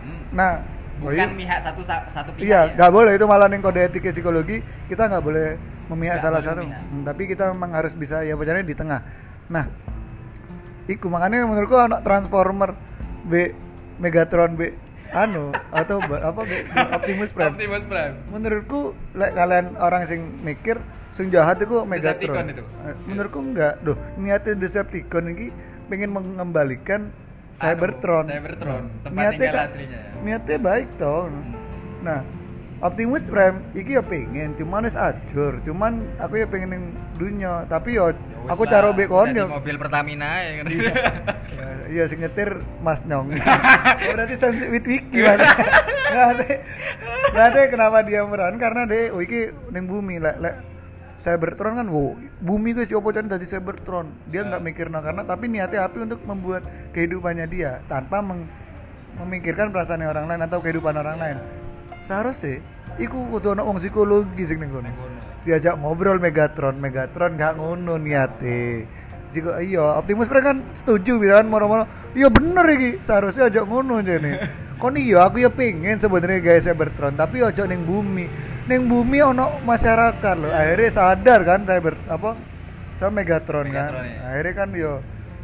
Hmm. nah oh Bukan iya. mihak satu satu pihak Iya, ya. nggak boleh itu malah ning kode etik psikologi kita nggak boleh memihak Nggak salah satu. memihak. Hmm, tapi kita memang harus bisa ya bacanya di tengah. Nah, iku makanya menurutku anak Transformer B Megatron B anu atau apa B Optimus Prime. Optimus Prime. Menurutku lek kalian orang sing mikir sing jahat itu Megatron. Decepticon itu. Eh, Menurutku enggak. Duh, niatnya Decepticon ini pengen mengembalikan Cybertron. Anu, Cybertron, tempat niatnya tinggal kan- aslinya. ya. Niatnya baik toh. Nah, Optimus Prime iki ya pengen, cuman wis ajur, cuman aku ya pengen ning dunia, tapi yo Ya wis aku caro bekon yo. mobil Pertamina ya kan. Ya, (laughs) Iya sing nyetir Mas Nyong. (laughs) Oh, berarti Sam Wit Wiki berarti. Berarti berarti kenapa dia meran karena dia oh iki ning bumi lek lek Cybertron kan, wow, bumi guys, opo can jadi Cybertron. Dia nggak mikir nah, karena tapi niatnya api untuk membuat kehidupannya dia tanpa meng- memikirkan perasaan orang lain atau kehidupan orang lain. Seharusnya, iku kudu ana wong psikologi sing ning. Diajak ngobrol Megatron, Megatron gak ngono niate. Jika iya Optimus Prime kan setuju bisa kan moro-moro. Iya bener iki, seharusnya ajak ngono jane. (laughs) Kon iya aku ya pengen sebenarnya guys Cybertron, tapi ojo ning bumi. Ning bumi ono masyarakat loh. Akhirnya sadar kan Cyber apa? Sama Megatron, kan. Megatron, ya. Akhirnya kan yo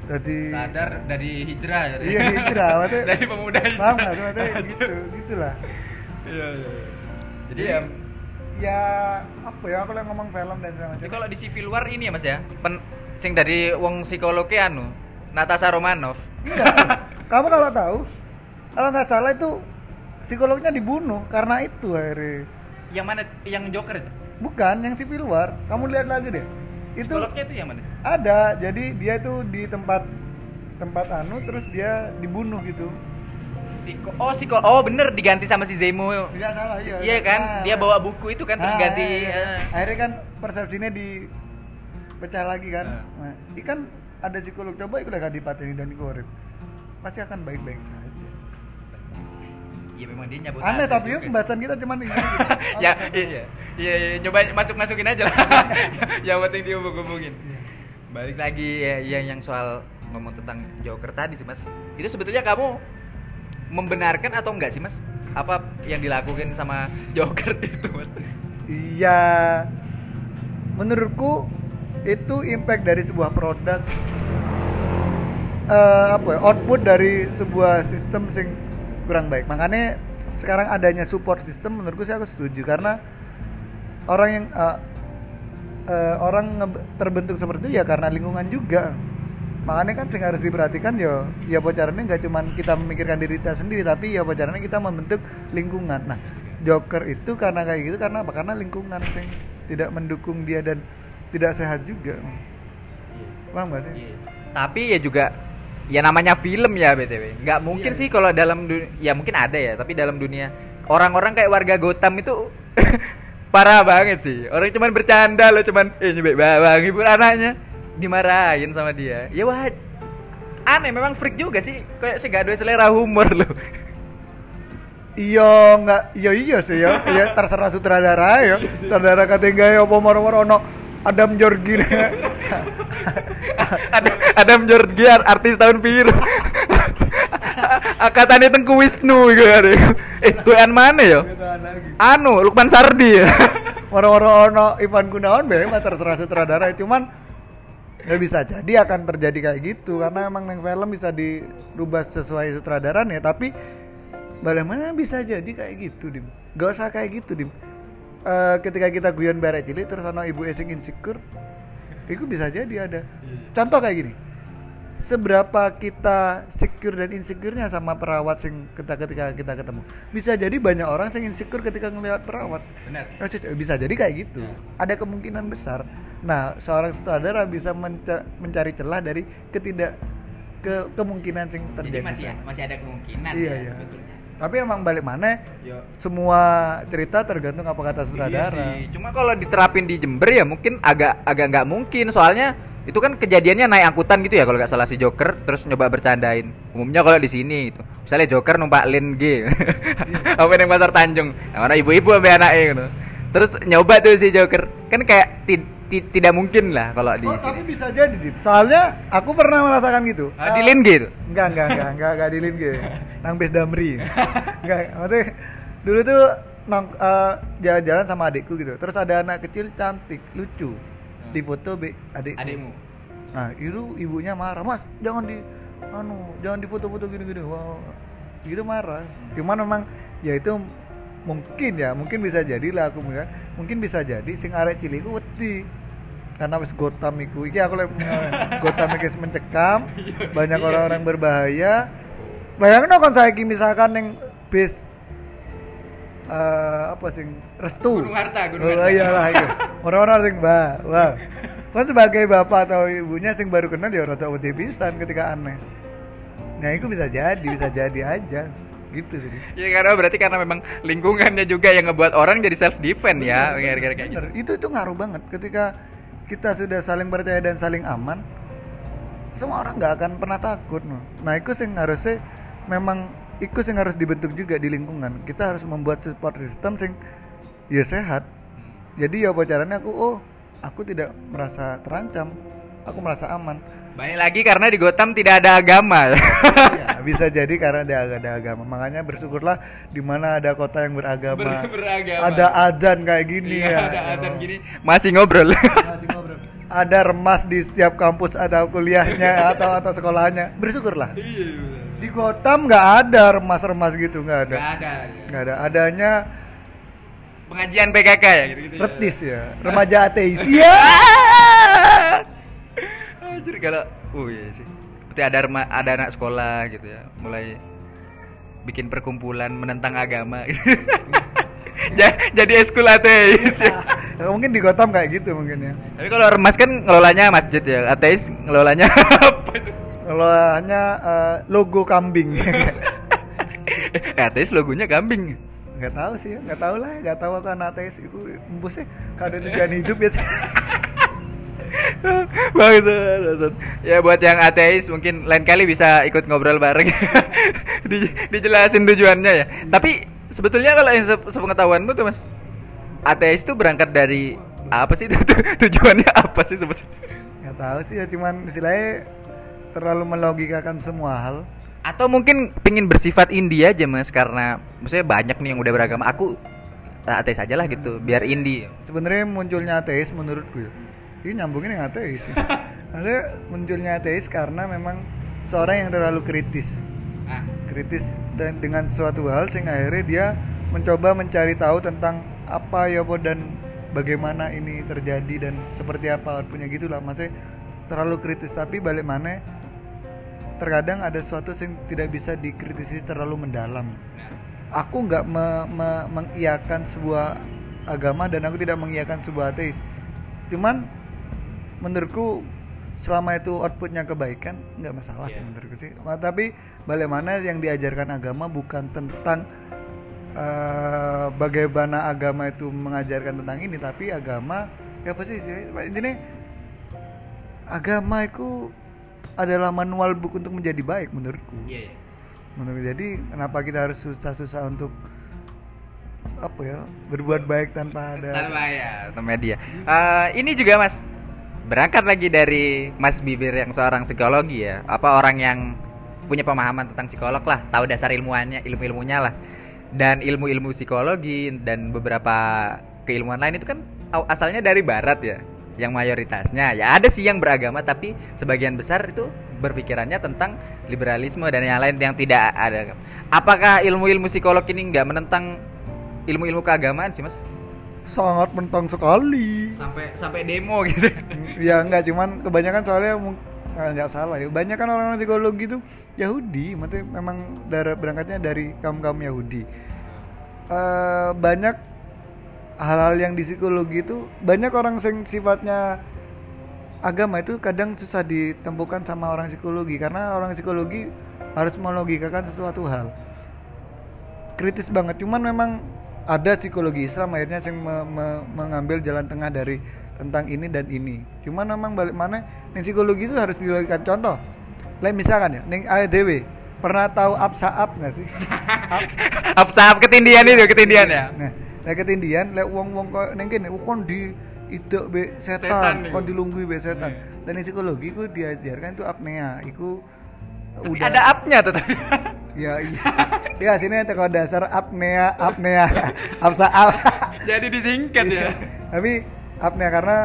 jadi Sadar dari hijrah jadi. Iya hijrah, maksudnya (laughs) dari pemuda hijrah. Paham nggak? Maksudnya gitu, gitulah. Iya, iya. Jadi ya Ya apa ya aku lagi ngomong film dan segala macam. kalau di Civil War ini ya Mas ya, pen, sing dari wong psikologi anu, Natasha Romanoff. Enggak. (laughs) Kamu kalau tahu, kalau nggak salah itu psikolognya dibunuh karena itu akhirnya. Yang mana yang Joker itu? Bukan yang Civil War. Kamu lihat lagi deh. Itu Psikolognya itu yang mana? ada. Jadi dia itu di tempat tempat anu terus dia dibunuh gitu. Psiko Oh, psiko Oh, bener diganti sama si Zemo. Enggak salah Si- iya. Iya kan? Nah, Dia nah. bawa buku itu kan terus Ah, ganti iya, iya. eh. Akhirnya kan persepsinya di pecah lagi kan. Ah. Nah, ini kan ada psikolog coba ikut lagi dipateni dan dikorek. Pasti akan baik-baik saja. Iya memang dia nyabut Aneh tapi sih. pembahasan kita cuman ini. (laughs) ya iya iya. Iya coba masuk masukin aja lah. (laughs) Yang penting dia hubung-hubungin Iya. balik lagi ya, ya yang soal ngomong tentang Joker tadi sih mas. Itu sebetulnya kamu membenarkan atau enggak sih mas? Apa yang dilakukan sama Joker (laughs) itu mas? Iya, menurutku itu impact dari sebuah produk. Eh, apa ya, output dari sebuah sistem sing kurang baik. Makanya sekarang adanya support system menurutku sih aku setuju karena orang yang eh, eh, orang terbentuk seperti itu ya karena lingkungan juga. Makanya kan sing harus diperhatikan ya ya bocorannya nggak cuman kita memikirkan diri kita sendiri tapi ya bocorannya kita membentuk lingkungan. Nah, Joker itu karena kayak gitu karena apa? Karena lingkungan sing tidak mendukung dia dan tidak sehat juga. Paham gak sih? tapi ya juga ya namanya film ya btw nggak mungkin Iya, sih kalau dalam dunia ya mungkin ada ya tapi dalam dunia orang-orang kayak warga Gotham itu (laughs) parah banget sih. Orang cuman bercanda loh cuman eh nyebek bang ibu anaknya. Dimarahin sama dia. Ya wah aneh memang freak juga sih. Kayak sih gak ada selera humor loh. (laughs) Iya nggak iya iya sih ya. Iya terserah sutradara ya. (laughs) Sutradara katanya ya apa moro-moro ono Adam Jorgin. Ada Adam Jorgian artis tahun biru. Katanya tengku Wisnu gitu kan. Eh tuan mana ya? Anu Lukman Sardi. Ya Moro-moro ono Ivan Gunawan be terserah sutradara cuman ya bisa jadi akan terjadi kayak gitu karena emang neng film bisa dirubah sesuai sutradaran ya tapi bagaimana bisa jadi kayak gitu dim? Gak usah kayak gitu dim. Eh, ketika kita guyon barek cilik terus ono ibu esing insecure itu bisa jadi ada contoh kayak gini seberapa kita secure dan insecure-nya sama perawat sing kita ketika kita ketemu bisa jadi banyak orang sing insecure ketika ngelihat perawat benar bisa jadi kayak gitu. Ya. Ada kemungkinan besar. Nah, seorang sutradara bisa menca- mencari celah dari ketidak ke kemungkinan yang jadi terjadi. masih sana. masih ada kemungkinan Iya, ya iya. sebetulnya Tapi emang balik mana? Yo. Semua cerita tergantung apa kata Iya sutradara. sih. Cuma kalau diterapin di Jember ya mungkin agak agak nggak mungkin soalnya itu kan kejadiannya naik angkutan gitu ya kalau nggak salah si Joker terus nyoba bercandain. Umumnya kalau di sini itu. Misalnya Joker numpak Lin G. (laughs) Apa yang pasar Tanjung. Yang mana ibu-ibu sampai anaknya gitu. Terus nyoba tuh si Joker. Kan kayak tid- tidak mungkin lah kalau di Oh, sini. tapi bisa jadi, Dip. Soalnya aku pernah merasakan gitu. Ah, di Lin gitu. Enggak, enggak, enggak, enggak, enggak di Lingge. (laughs) Nang Bes Damri. Enggak, maksudnya dulu tuh nong eh, jalan-jalan sama adikku gitu. Terus ada anak kecil cantik, lucu. Di foto be adikku. Adikmu. Nah, itu ibunya marah, "Mas, jangan di anu, jangan di foto-foto gini-gini." Wow. Gitu marah. Cuman memang ya itu mungkin ya, mungkin bisa jadi lah aku bilang. Mungkin bisa jadi sing arek cilik ku wedi. Karena wis Gotham iku. Iki aku lek (laughs) Gotham iki mencekam, banyak orang-orang berbahaya. Bayangin kan saiki misalkan yang bis eh apa sing restu Gunung Harta, Gunung oh, Harta. iyalah iya (laughs) orang-orang sing bah wah kan sebagai bapak atau ibunya sing baru kenal ya rada wedi pisan ketika aneh nah itu bisa jadi bisa jadi aja gitu sih. Ya karena berarti karena memang lingkungannya juga yang ngebuat orang jadi self defense ya, gara-gara kayak gitu. Bener. itu itu ngaruh banget. Ketika kita sudah saling percaya dan saling aman semua orang nggak akan pernah takut nah itu sing harusnya memang itu sing harus dibentuk juga di lingkungan. Kita harus membuat support system sing ya sehat. Jadi ya apa caranya aku oh aku tidak merasa terancam aku merasa aman. Banyak lagi karena di Gotham tidak ada agama. ya, bisa jadi karena ada, ada agama makanya bersyukurlah di mana ada kota yang beragama Ber- beragama. ada adzan kayak gini Iya, ya ada Oh. gini masih ngobrol. Masih ngobrol. ada remas di setiap kampus ada kuliahnya (laughs) atau atau sekolahnya bersyukurlah di Gotham nggak ada remas-remas gitu nggak ada Gak ada. nggak ada adanya Pengajian PKK ya gitu-gitu. ya. retis ya remaja ateis (laughs) iya Anjir kalau oh iya sih. Berarti ada rema- ada anak sekolah gitu ya, mulai bikin perkumpulan menentang agama. (laughs) Ja- jadi eskul ateis (laughs) ya. Mungkin di Gotham kayak gitu mungkin ya Tapi kalau remas kan ngelolanya masjid ya, ateis ngelolanya (laughs) apa itu? hanya eh, logo kambing Eh, ateis logonya kambing. nggak tahu sih nggak tahu lah nggak tahu kan ateis itu embusnya kalau ada tujuan hidup ya Bangsat. Ya buat yang ateis mungkin lain kali bisa ikut ngobrol bareng. (laughs) Di- dijelasin tujuannya ya. Tapi sebetulnya kalau yang se- sepengetahuanmu tuh Mas ateis itu berangkat dari apa sih (laughs) Tu- tu- tujuannya apa sih sebetulnya? nggak tahu sih ya cuman istilahnya terlalu melogikakan semua hal Atau mungkin pengen bersifat India aja Mas karena maksudnya banyak nih yang udah beragama. Aku ateis aja lah gitu, biar indie. sebenarnya munculnya ateis menurutku ya ini nyambungin yang ateis ya. maksudnya munculnya ateis karena memang seorang yang terlalu kritis. Ah, kritis dan dengan suatu hal sehingga akhirnya dia mencoba mencari tahu tentang apa ya Po, dan bagaimana ini terjadi dan seperti apa punya gitulah maksudnya terlalu kritis tapi balik mana terkadang ada sesuatu yang tidak bisa dikritisi terlalu mendalam. Aku nggak me- me- mengiyakan sebuah agama dan aku tidak mengiyakan sebuah ateis. Cuman menurutku selama itu outputnya kebaikan nggak masalah sih Iya. menurutku sih Ma- tapi bagaimana yang diajarkan agama bukan tentang eh, bagaimana agama itu mengajarkan tentang ini tapi agama ya apa sih ini agama itu adalah manual book untuk menjadi baik menurutku Iya, iya. menurut jadi kenapa kita harus susah-susah untuk apa ya berbuat baik tanpa ada Tanpa ya, tanpa media. Eh, ini juga Mas berangkat lagi dari Mas Bibir yang seorang psikologi ya. Apa orang yang punya pemahaman tentang psikolog lah, tahu dasar ilmuannya, ilmu-ilmunya lah. Dan ilmu-ilmu psikologi dan beberapa keilmuan lain itu kan asalnya dari barat ya. Yang mayoritasnya ya ada sih yang beragama tapi sebagian besar itu berpikirannya tentang liberalisme dan yang lain yang tidak ada. Apakah ilmu-ilmu psikolog ini nggak menentang ilmu-ilmu keagamaan sih mas? Sangat mentang sekali. Sampai sampai demo gitu. (laughs) ya nggak cuman kebanyakan soalnya ah, nggak salah ya. Kebanyakan orang-orang psikologi itu Yahudi maksudnya memang dari berangkatnya dari kaum kaum Yahudi. Eh, banyak hal-hal yang di psikologi itu banyak orang yang sifatnya agama itu kadang susah ditemukan sama orang psikologi karena orang psikologi harus melogikakan sesuatu hal. Kritis banget cuman memang ada psikologi Islam akhirnya yang me- me- mengambil jalan tengah dari tentang ini dan ini cuman memang balik mana nih psikologi itu harus dilakukan contoh lain misalkan ya neng ADW pernah tahu absaab nggak sih (laughs) Apa sahab ketindian itu ketindian ya? nah lek ketindian lek wong wong kok neng kene oh, kon di itu be Setan setan, kon dilunggui be setan. Iya. Dan psikologi ku diajarkan itu apnea, iku Tapi ada up-nya tuh tapi. (laughs) Ya iya. Dia sini teko dasar apnea, apnea, apsa (laughs) ap. Jadi disingkat ya. Tapi apnea karena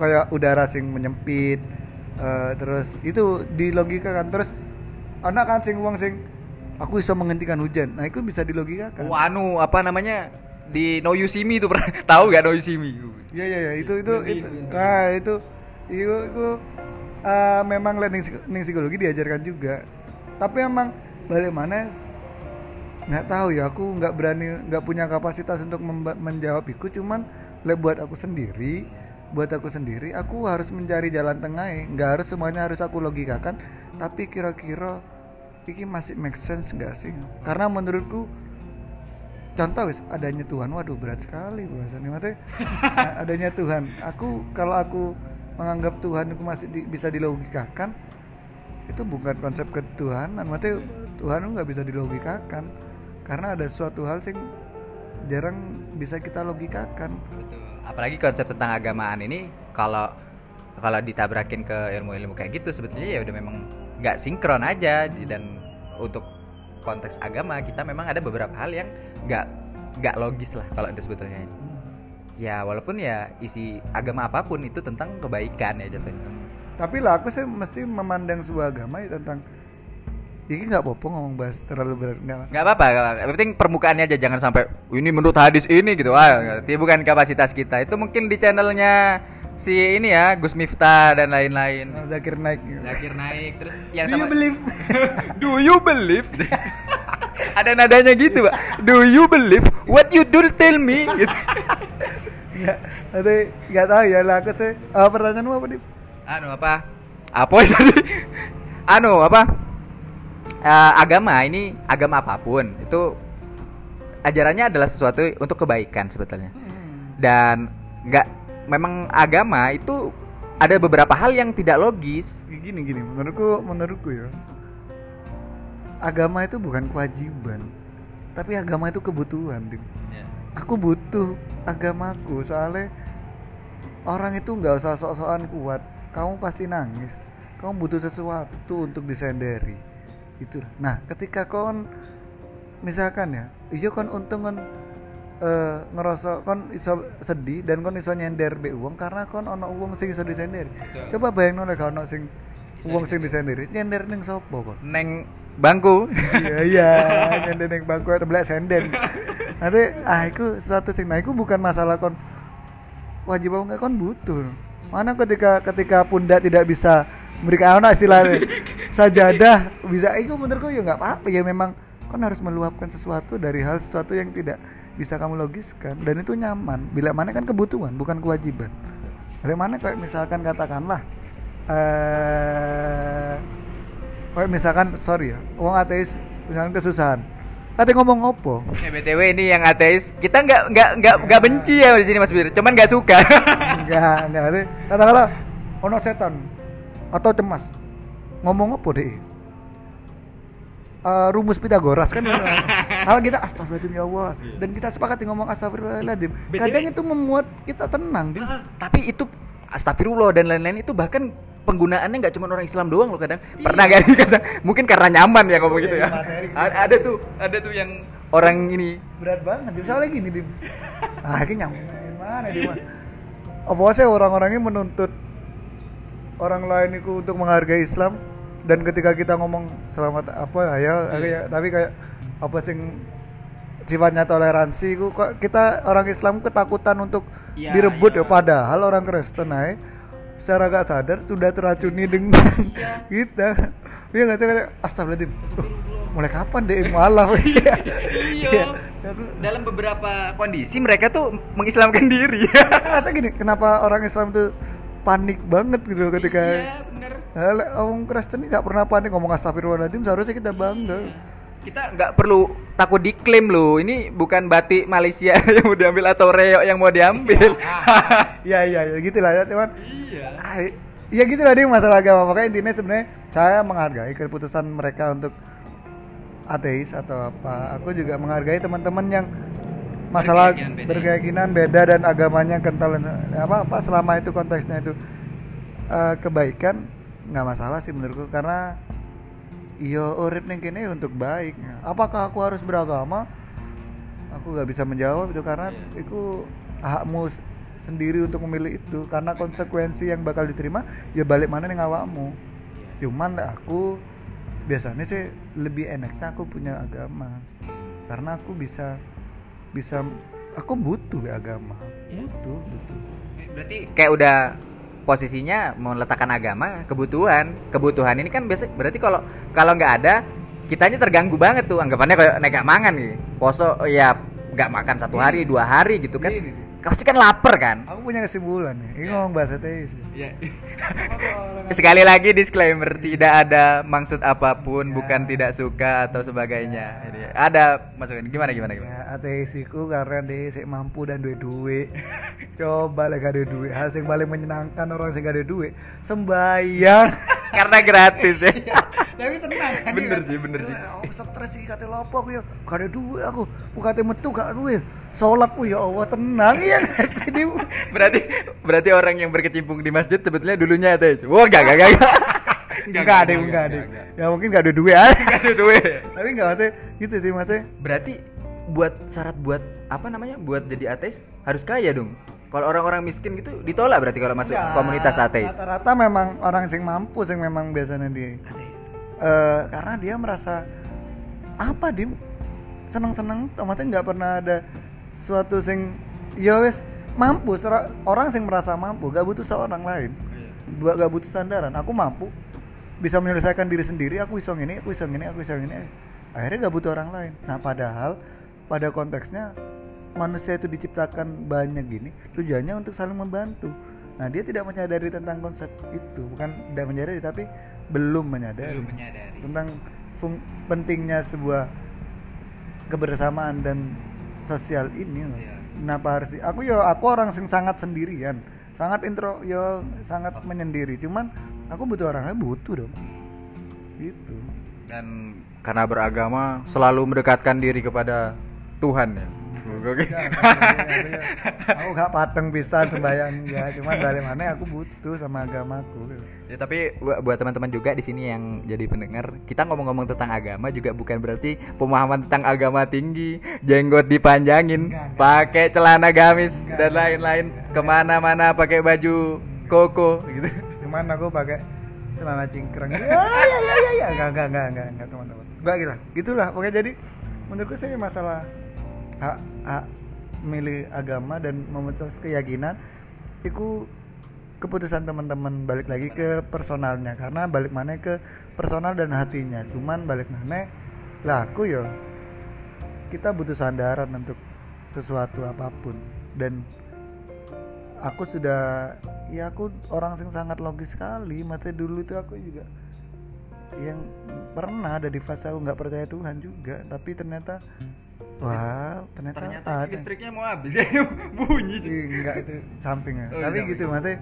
kayak udara sing menyempit eh, terus itu di logika kan terus anak kan sing wong sing aku bisa menghentikan hujan. Nah, itu bisa dilogikakan. Wah, anu apa namanya? Di No You See Me tuh pernah (laughs) tahu gak No You See Me? Iya iya iya itu itu Ganti, itu. ganti. Nah, itu itu, itu eh, memang learning psik- learning psikologi diajarkan juga. Tapi emang balik mana nggak tahu ya aku nggak berani nggak punya kapasitas untuk menjawab itu. Cuman le buat aku sendiri buat aku sendiri aku harus mencari jalan tengah nggak harus semuanya harus aku logikakan tapi kira-kira ini masih make sense nggak sih? Karena menurutku contoh wis adanya Tuhan waduh berat sekali bahasannya a- (laughs) adanya Tuhan. Aku kalau aku menganggap Tuhan itu masih di- bisa dilogikakan itu bukan konsep ketuhanan. Maksudnya Tuhan itu nggak bisa dilogikakan. Karena ada suatu hal yang jarang bisa kita logikakan. Apalagi konsep tentang agamaan ini kalau kalau ditabrakin ke ilmu-ilmu kayak gitu sebetulnya ya udah memang nggak sinkron aja. Dan untuk konteks agama kita memang ada beberapa hal yang nggak nggak logis lah kalau itu sebetulnya. Ya walaupun ya isi agama apa pun itu tentang kebaikan ya jatuhnya. tapi lah aku sih mesti memandang sebuah agama ya tentang ini nggak apa-apa ngomong bahas terlalu berat nggak nggak apa-apa. Yang penting permukaannya aja jangan sampai ini menurut hadis ini gitu. Ah, itu bukan kapasitas kita. Itu mungkin di channelnya si ini ya Gus Miftah dan lain-lain. Zakir naik gitu. Zakir naik terus yang Do you sama believe? (laughs) Do you believe? (laughs) Ada nadanya gitu, Pak. Do you believe what you do tell me gitu. (laughs) Nggak, tapi nggak tahu ya lah aku sih. Eh, pertanyaanmu apa nih? Anu apa? Apa tadi? Anu apa? Eh, agama ini agama apa pun itu ajarannya adalah sesuatu untuk kebaikan sebetulnya. Dan nggak memang agama itu ada beberapa hal yang tidak logis. Gini gini, menurutku menurutku ya. Agama itu bukan kewajiban, tapi agama itu kebutuhan. Dim. Aku butuh agamaku soalnya orang itu nggak usah sok-sokan kuat. Kamu pasti nangis. Kamu butuh sesuatu untuk disendiri. Itu. Nah, ketika kon misalkan ya, iya kon untung kon eh, ngerasa kon iso sedih dan kon iso nyender be uang karena kon ono uang sing iso disendiri. Betul. Coba bayangno lek ono sing uang sing disendiri, nyender ning sapa kon? Neng bangku. iya iya nyender ning bangku atau belak senden (laughs) nanti ah itu suatu sing nah itu bukan masalah kon wajib apa enggak kon butuh. Mana ketika ketika pundak tidak bisa memberikan anak istilahnya sajadah bisa. Itu menurutku ya nggak apa-apa. Ya memang kon harus meluapkan sesuatu dari hal sesuatu yang tidak bisa kamu logiskan. Dan itu nyaman. Bila mana kan kebutuhan bukan kewajiban. Bila mana kayak misalkan katakanlah eh kayak misalkan sorry ya uang ateis misalkan kesusahan Kata ngomong opo Eh, BTW ini yang ateis, kita nggak nggak nggak nggak benci ya di sini Mas Bir, cuman nggak suka. (laughs) enggak enggak katakanlah ono setan atau cemas. Ngomong apa deh Eh, rumus Pitagoras kan (laughs) kalau kita astagfirullahaladzim ya Allah. Dan kita sepakati ngomong astagfirullahaladzim. Kadang itu membuat kita tenang Dim. Tapi itu astagfirullah dan lain-lain itu bahkan penggunaannya nggak cuma orang Islam doang loh kadang. Pernah gak kata mungkin karena nyaman ya ngomong Iya, gitu ya. iya, Ada tuh, ada tuh yang orang ini. Berat banget. Dim. soalnya gini Dim. Ah ini nyambung. Mana Dim apa sih orang-orang ini menuntut orang lain itu untuk menghargai Islam? Dan ketika kita ngomong selamat apa ya, ya tapi kayak apa sing sifatnya toleransi ku kok kita orang Islam ketakutan untuk Iya, direbut iya. ya padahal orang Kristen aja secara gak sadar sudah teracuni dengan kita. Iya nggak sih? Astagfirullahaladzim. Duh, mulai kapan deh mualaf? (laughs) Iya. Iya. Dalam beberapa kondisi mereka tuh mengislamkan diri. (laughs) Masa gini, kenapa orang Islam tuh panik banget gitu loh ketika Iya, bener. Hal, orang Kristen nggak pernah panik ngomong astagfirullahaladzim seharusnya kita bangga Kita nggak perlu takut diklaim loh. Ini bukan batik Malaysia (laughs) yang mau diambil atau reok yang mau diambil. (laughs) Iya iya ya, gitu lah ya cuman iya. ya gitu lah dia masalah agama makanya intinya sebenarnya saya menghargai keputusan mereka untuk ateis atau apa aku juga menghargai teman-teman yang masalah Berkeyakinan beda. berkeyakinan beda dan agamanya kental dan- apa apa selama itu konteksnya itu eh, kebaikan nggak masalah sih menurutku karena yo urip ning kene untuk baik. Apakah aku harus beragama? Aku nggak bisa menjawab itu karena Iya. itu hakmu sendiri untuk memilih itu. Karena konsekuensi yang bakal diterima ya balik mana nih awakmu. Cuman aku biasanya sih lebih enaknya aku punya agama. Karena aku bisa bisa aku butuh agama. Iya. butuh butuh. Berarti kayak udah posisinya meletakkan agama kebutuhan. Kebutuhan ini kan biasa berarti kalau kalau nggak ada kitanya terganggu banget tuh anggapannya kayak nggak mangan nih. Poso ya nggak makan satu hari dua hari gitu kan. Pasti kan lapar kan. aku punya kesimpulan nih. Ini ngomong bahasa teis (laughs) Sekali lagi disclaimer tidak ada maksud apa pun bukan tidak suka atau sebagainya. Jadi ada masukin. Gimana gimana gimana. ya ateisiku karena dia sik mampu dan duit duit. (laughs) Coba lah gak ada duit. Hal yang paling menyenangkan orang yang gak ada duit sembayang (laughs) Karena gratis ya. Tapi tenang kan Bener sih, bener sih. aku stres sih kata lopo aku ya gak ada duit aku bukan metu gak duit sholat ya Allah tenang ya Dia- (laughs) Berarti berarti orang yang berkecimpung di masjid sebetulnya dulunya ateis. Wah, enggak enggak enggak. enggak (laughs) ada enggak ada ya mungkin gak ada duit aja Enggak ada duit. (laughs) tapi enggak ada gitu sih maksudnya Berarti buat syarat buat apa namanya? Buat jadi ateis harus kaya dong. Kalau orang-orang miskin gitu ditolak berarti kalau masuk Enggak, komunitas ateis. rata-rata memang orang yang mampu yang memang biasanya dia Eh, karena dia merasa apa dim? Seneng-seneng? Otomatis nggak pernah ada suatu sing ya wes mampu. Orang yang merasa mampu gak butuh seorang lain. Dua gak butuh sandaran. Aku mampu. Bisa menyelesaikan diri sendiri. Aku isong ini aku isong ini aku isong ini. Akhirnya gak butuh orang lain. Nah padahal pada konteksnya manusia itu diciptakan banyak gini tujuannya untuk saling membantu. Nah dia tidak menyadari tentang konsep itu. Bukan tidak menyadari tapi belum menyadari, Belum menyadari. tentang fung- pentingnya sebuah kebersamaan dan sosial ini. Sosial. kenapa harus di- aku ya aku orang sing sangat sendirian sangat intro yo sangat menyendiri cuman aku butuh orang lain butuh dong gitu Dan karena beragama selalu mendekatkan diri kepada Tuhan ya. Oke. Enggak, aku gak pateng pisan sembayang ya cuman dari mana aku butuh sama agamaku Ya, tapi bu- buat teman-teman juga di sini yang jadi pendengar, kita ngomong-ngomong tentang agama juga bukan berarti pemahaman tentang agama tinggi, jenggot dipanjangin, pakai celana gamis Enggak, dan lain-lain, ke mana-mana pakai baju koko gitu. cuman aku pakai celana cingkrang? (laughs) Ya ya ya ya ya. Enggak enggak enggak enggak enggak teman-teman. Enggak gila. Gitulah pokoknya jadi menurutku sih masalah hak hak milih agama dan memutus keyakinan itu keputusan teman-teman balik lagi ke personalnya. Karena balik mana ke personal dan hatinya. Cuman balik mana lah aku yo. Kita butuh sandaran untuk sesuatu apa pun. Dan aku sudah ya aku orang yang sangat logis sekali. Mata dulu itu aku juga yang pernah ada di fase aku nggak percaya Tuhan juga. Tapi ternyata wah ternyata, ada. listriknya mau habis. (laughs) Bunyi. Enggak itu sampingnya Oh, tapi samping. gitu mate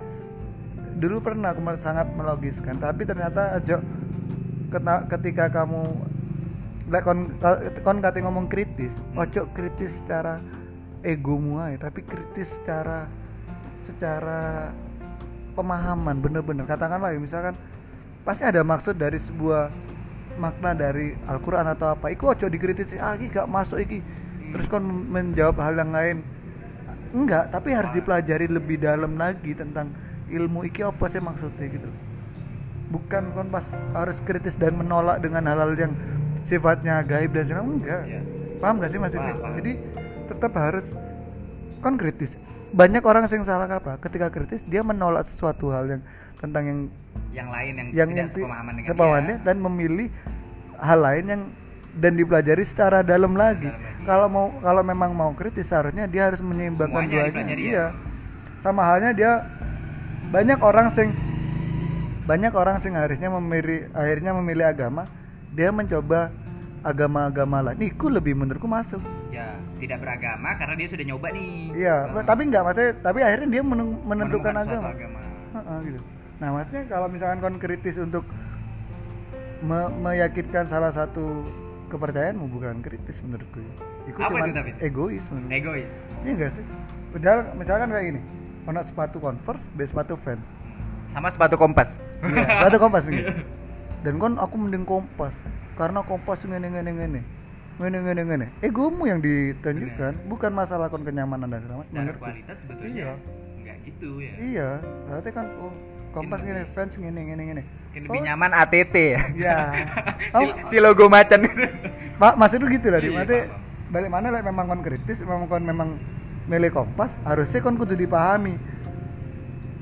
dulu pernah aku sangat melogiskan tapi ternyata aja ketika kamu kon kon kate ngomong kritis Hmm. ojo kritis secara egomu aja tapi kritis secara secara pemahaman bener-bener. Katakanlah ya, misalkan pasti ada maksud dari sebuah makna dari Al-Quran atau apa. Iku ojo dikritisi ah iki gak masuk iki. Terus kon menjawab hal yang lain. Enggak tapi harus dipelajari lebih dalam lagi tentang ilmu iki apa sih maksudnya gitu bukan kon pas harus kritis dan menolak dengan hal-hal yang sifatnya gaib dan segala enggak Iya. paham gak sih maksudnya Paham, jadi tetap harus kon kritis banyak orang yang salah kaprah ketika kritis dia menolak sesuatu hal yang tentang yang Yang lain yang, yang tidak sepemahaman dengan sepemahamannya dia. dan memilih hal lain yang dan dipelajari secara dalam lagi. Dalam. Kalau mau kalau memang mau kritis seharusnya dia harus menyeimbangkan duanya. ya? Iya. Sama halnya dia banyak orang sing banyak orang sing harusnya memilih akhirnya memilih agama, dia mencoba agama-agama lain. Iku lebih menurutku masuk. Ya, tidak beragama karena dia sudah nyoba nih. Iya, Hmm. tapi enggak maksudnya tapi akhirnya dia menentukan agama. agama. Heeh, gitu. Nah, maksudnya kalau misalkan kon kritis untuk me- meyakinkan salah satu kepercayaanmu bukan kritis menurutku. Iku Apa cuman itu, tapi? egois menurut. Egois. Iya enggak sih? Padahal misalkan kayak gini, ono sepatu Converse, be sepatu Vans. Sama sepatu kompas. Iya, sepatu Kompas nih. Dan kon aku mending Kompas karena Kompas ngene ngene ngene. Ngene ngene ngene. Egomu yang ditunjukkan, bukan masalah kon kenyamanan dan segala macam. Menurutku. kualitas sebetulnya Iya. enggak gitu ya. Iya, berarti kan oh Kompas lebih- Vans ngene ngene ngene. Mungkin lebih Oh, nyaman ATT ya. Iya. (laughs) si, Oh, si logo macan. Pak, maksud lu gitu lah, Di. Iya, balik mana lah memang kon kritis, memang kon memang milih kompas, harusnya kon kudu dipahami.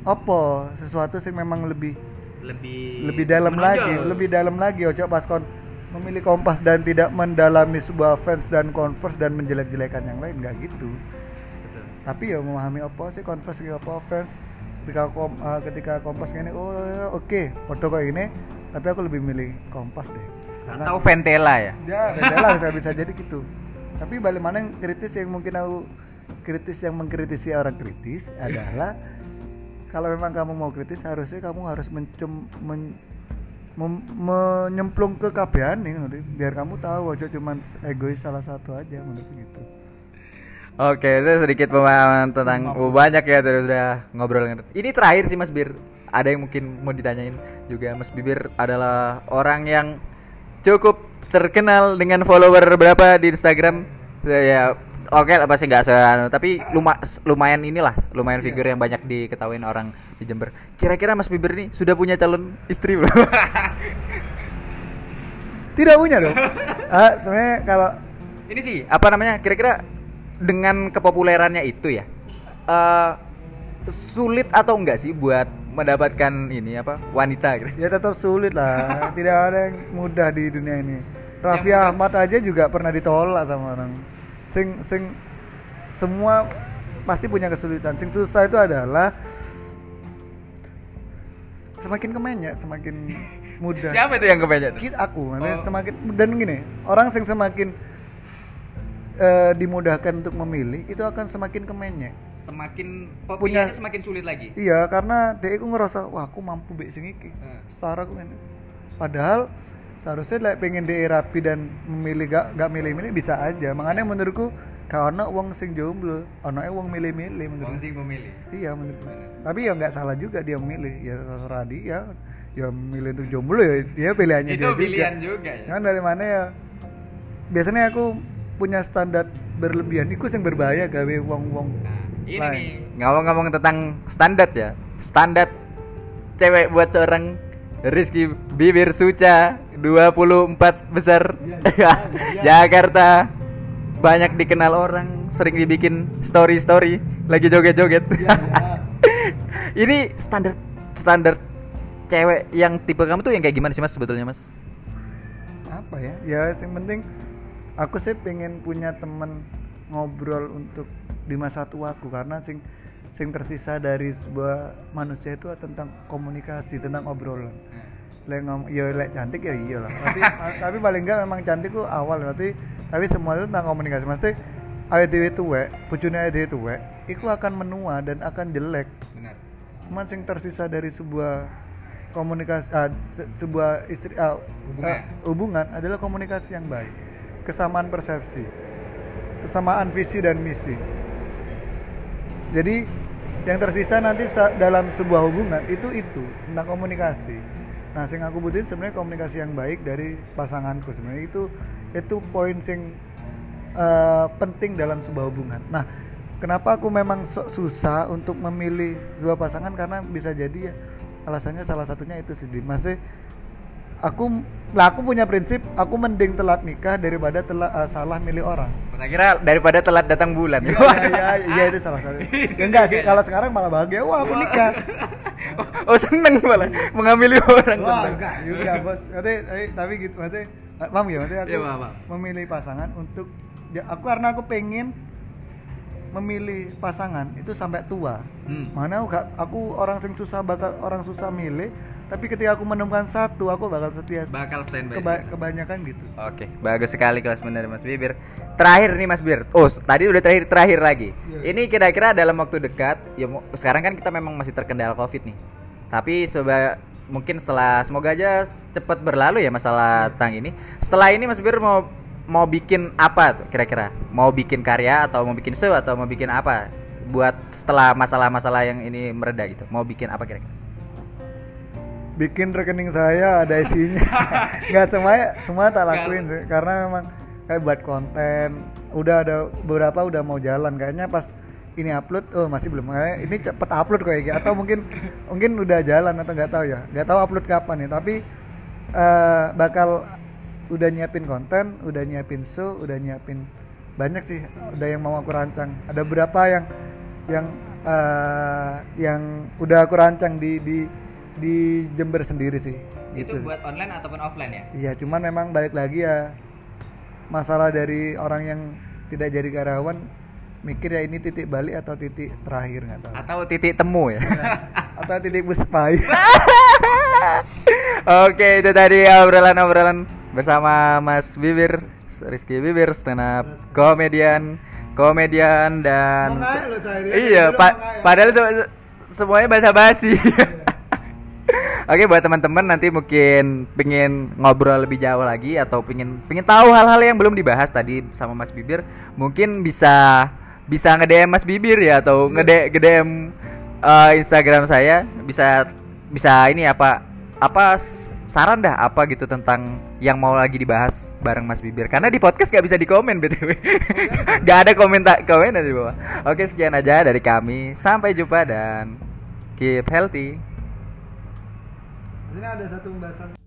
Apa sesuatu sih memang lebih lebih lebih dalam menonjol. lagi, lebih dalam lagi. Ojo pas kon memilih kompas dan tidak mendalami sebuah fans dan converse dan menjelek-jelekan yang lain, nggak gitu. Betul. Tapi ya memahami apa sih converse apa fans ketika kom, eh, ketika kompas ini oh oke foto kok ini tapi aku lebih milih kompas deh karena Atau Ventela ya. ya lah bisa bisa jadi gitu tapi balik mana yang kritis yang mungkin aku kritis yang mengkritisi orang kritis (laughs) adalah kalau memang kamu mau kritis harusnya kamu harus mencem men- mem- menyemplung ke kabehan nih nanti biar kamu tahu aja cuman egois salah satu aja menurut gitu Oke, itu sedikit pemahaman tentang oh, banyak ya terus sudah ngobrol. Ini terakhir sih Mas Bir. Ada yang mungkin mau ditanyain juga Mas Bibir adalah orang yang cukup terkenal dengan follower berapa di Instagram. Ya, oke lah pasti nggak se anu, tapi luma, lumayan inilah, lumayan figur yang banyak diketahuin orang di Jember. Kira-kira Mas Bibir nih sudah punya calon istri belum? (laughs) tidak punya dong. (laughs) Ah, sebenarnya kalau ini sih apa namanya kira-kira dengan kepopulerannya itu ya eh sulit atau enggak sih buat mendapatkan ini apa wanita gitu? Ya tetap sulit lah. (laughs) Tidak ada yang mudah di dunia ini. Raffi Ahmad aja juga pernah ditolak sama orang sing sing semua pasti punya kesulitan sing susah itu adalah semakin kemenyek semakin (laughs) mudah siapa itu yang kebanyakan Kita aku Oh. semakin dan gini orang sing semakin eh, dimudahkan untuk memilih itu akan semakin kemenyek semakin Punya- semakin sulit lagi Iya, karena dia itu ngerasa wah aku mampu bek sing iki. Hmm. Sarah aku ini. Padahal seharusnya like, pengen dia rapi dan memilih gak gak milih-milih bisa aja. Makanya menurutku karena uang sing jomblo, ono uang milih-milih menurutku. sih pemilih Iya menurutku. Tapi ya nggak salah juga dia memilih. Ya terserah dia. Ya milih untuk jomblo ya dia pilihannya itu dia pilihan juga. juga ya Kan dari mana ya? Biasanya aku punya standar berlebihan. Iku yang berbahaya gawe uang-uang. Nah, ini nih ngomong-ngomong tentang standar ya standar cewek buat seorang Rizky Bibir Suca 24 besar. (laughs) Jakarta. Banyak dikenal orang sering dibikin story-story lagi joget-joget. (laughs) Ini standar standar cewek yang tipe kamu tuh yang kayak gimana sih mas sebetulnya mas? Apa ya? Ya yang penting aku sih pengen punya temen ngobrol untuk di masa tuaku. Karena sing sing tersisa dari sebuah manusia itu tentang komunikasi tentang obrolan. Lek ngom ya lek cantik ya iyalah tapi (laughs) tapi paling enggak memang cantik ku awal tapi tapi semua itu tentang komunikasi. Mesti awet dhewe tuwek bojone awet dhewe tuwek iku akan menua dan akan jelek. Benar. Cuman sing tersisa dari sebuah komunikasi ah, se- sebuah istri ah, Hubungan. ah, hubungan adalah komunikasi yang baik. Kesamaan persepsi kesamaan visi dan misi. Jadi yang tersisa nanti dalam sebuah hubungan itu itu tentang komunikasi. Nah sing aku butuhin sebenarnya komunikasi yang baik dari pasanganku sebenarnya. Itu itu poin sing eh, penting dalam sebuah hubungan. Nah kenapa aku memang susah untuk memilih dua pasangan? Karena bisa jadi ya alasannya salah satunya itu sih Dim. masih aku lah aku punya prinsip aku mending telat nikah daripada telat eh, salah milih orang kira daripada telat datang bulan Iya, iya, iya itu salah satu. Ya, (laughs) enggak sih, kalau sekarang malah bahagia. Wah, aku nikah. oh, (laughs) oh seneng malah mengambil orang Wah, seneng. enggak juga, Bos. Tapi tapi, tapi gitu, maksudnya eh, paham ya, maksudnya aku Iya, paham. memilih pasangan untuk ya, aku karena aku pengen memilih pasangan itu sampai tua. Hmm. Mana aku, aku orang yang susah bakal orang susah milih, tapi ketika aku menemukan satu, aku bakal setia. Bakal standby. Keba- kebanyakan gitu. Oke, bagus sekali kelas benar Mas Bibir. Terakhir nih Mas Bir. Oh, tadi udah terakhir terakhir lagi. Iya. Ini kira-kira dalam waktu dekat, ya sekarang kan kita memang masih terkendala Covid nih. Tapi seba mungkin setelah semoga aja cepat berlalu ya masalah tentang ini. Setelah ini Mas Bir mau mau bikin apa tuh kira-kira? Mau bikin karya atau mau bikin show atau mau bikin apa? Buat setelah masalah-masalah yang ini mereda gitu. Mau bikin apa kira-kira? Bikin rekening saya ada isinya. (laughs) Nggak semua semua tak lakuin sih. Karena memang kayak buat konten udah ada beberapa udah mau jalan. Kayaknya pas ini upload oh masih belum. Kayak ini cepet upload kayak gitu atau mungkin (laughs) mungkin udah jalan atau nggak tahu ya. Nggak tahu upload kapan ya tapi eh, bakal udah nyiapin konten udah nyiapin show udah nyiapin banyak sih. Udah yang mau aku rancang. Ada berapa yang yang eh, yang udah aku rancang di di di Jember sendiri sih gitu sih. buat online ataupun offline ya? Iya, cuman memang balik lagi ya masalah dari orang yang tidak jadi karyawan mikir ya ini titik balik atau titik terakhir nggak tahu. Atau titik temu ya? atau titik buspai. (laughs) Oke, itu tadi obrolan-obrolan bersama Mas Bibir, Rizky Bibir, stand up komedian, komedian dan dia, iya, pa- makanya. padahal se- se- semuanya basa-basi. Oke, buat teman-teman nanti mungkin pengen ngobrol lebih jauh lagi atau pengen pengen tahu hal-hal yang belum dibahas tadi sama Mas Bibir, mungkin bisa bisa nge-DM Mas Bibir ya atau nge DM Instagram saya. Bisa bisa ini apa apa saran dah apa gitu tentang yang mau lagi dibahas bareng Mas Bibir. Karena di podcast gak bisa dikomen btw (laughs) gak ada komentar komen di bawah. Oke sekian aja dari kami. Sampai jumpa dan keep healthy Ini ada satu pembahasan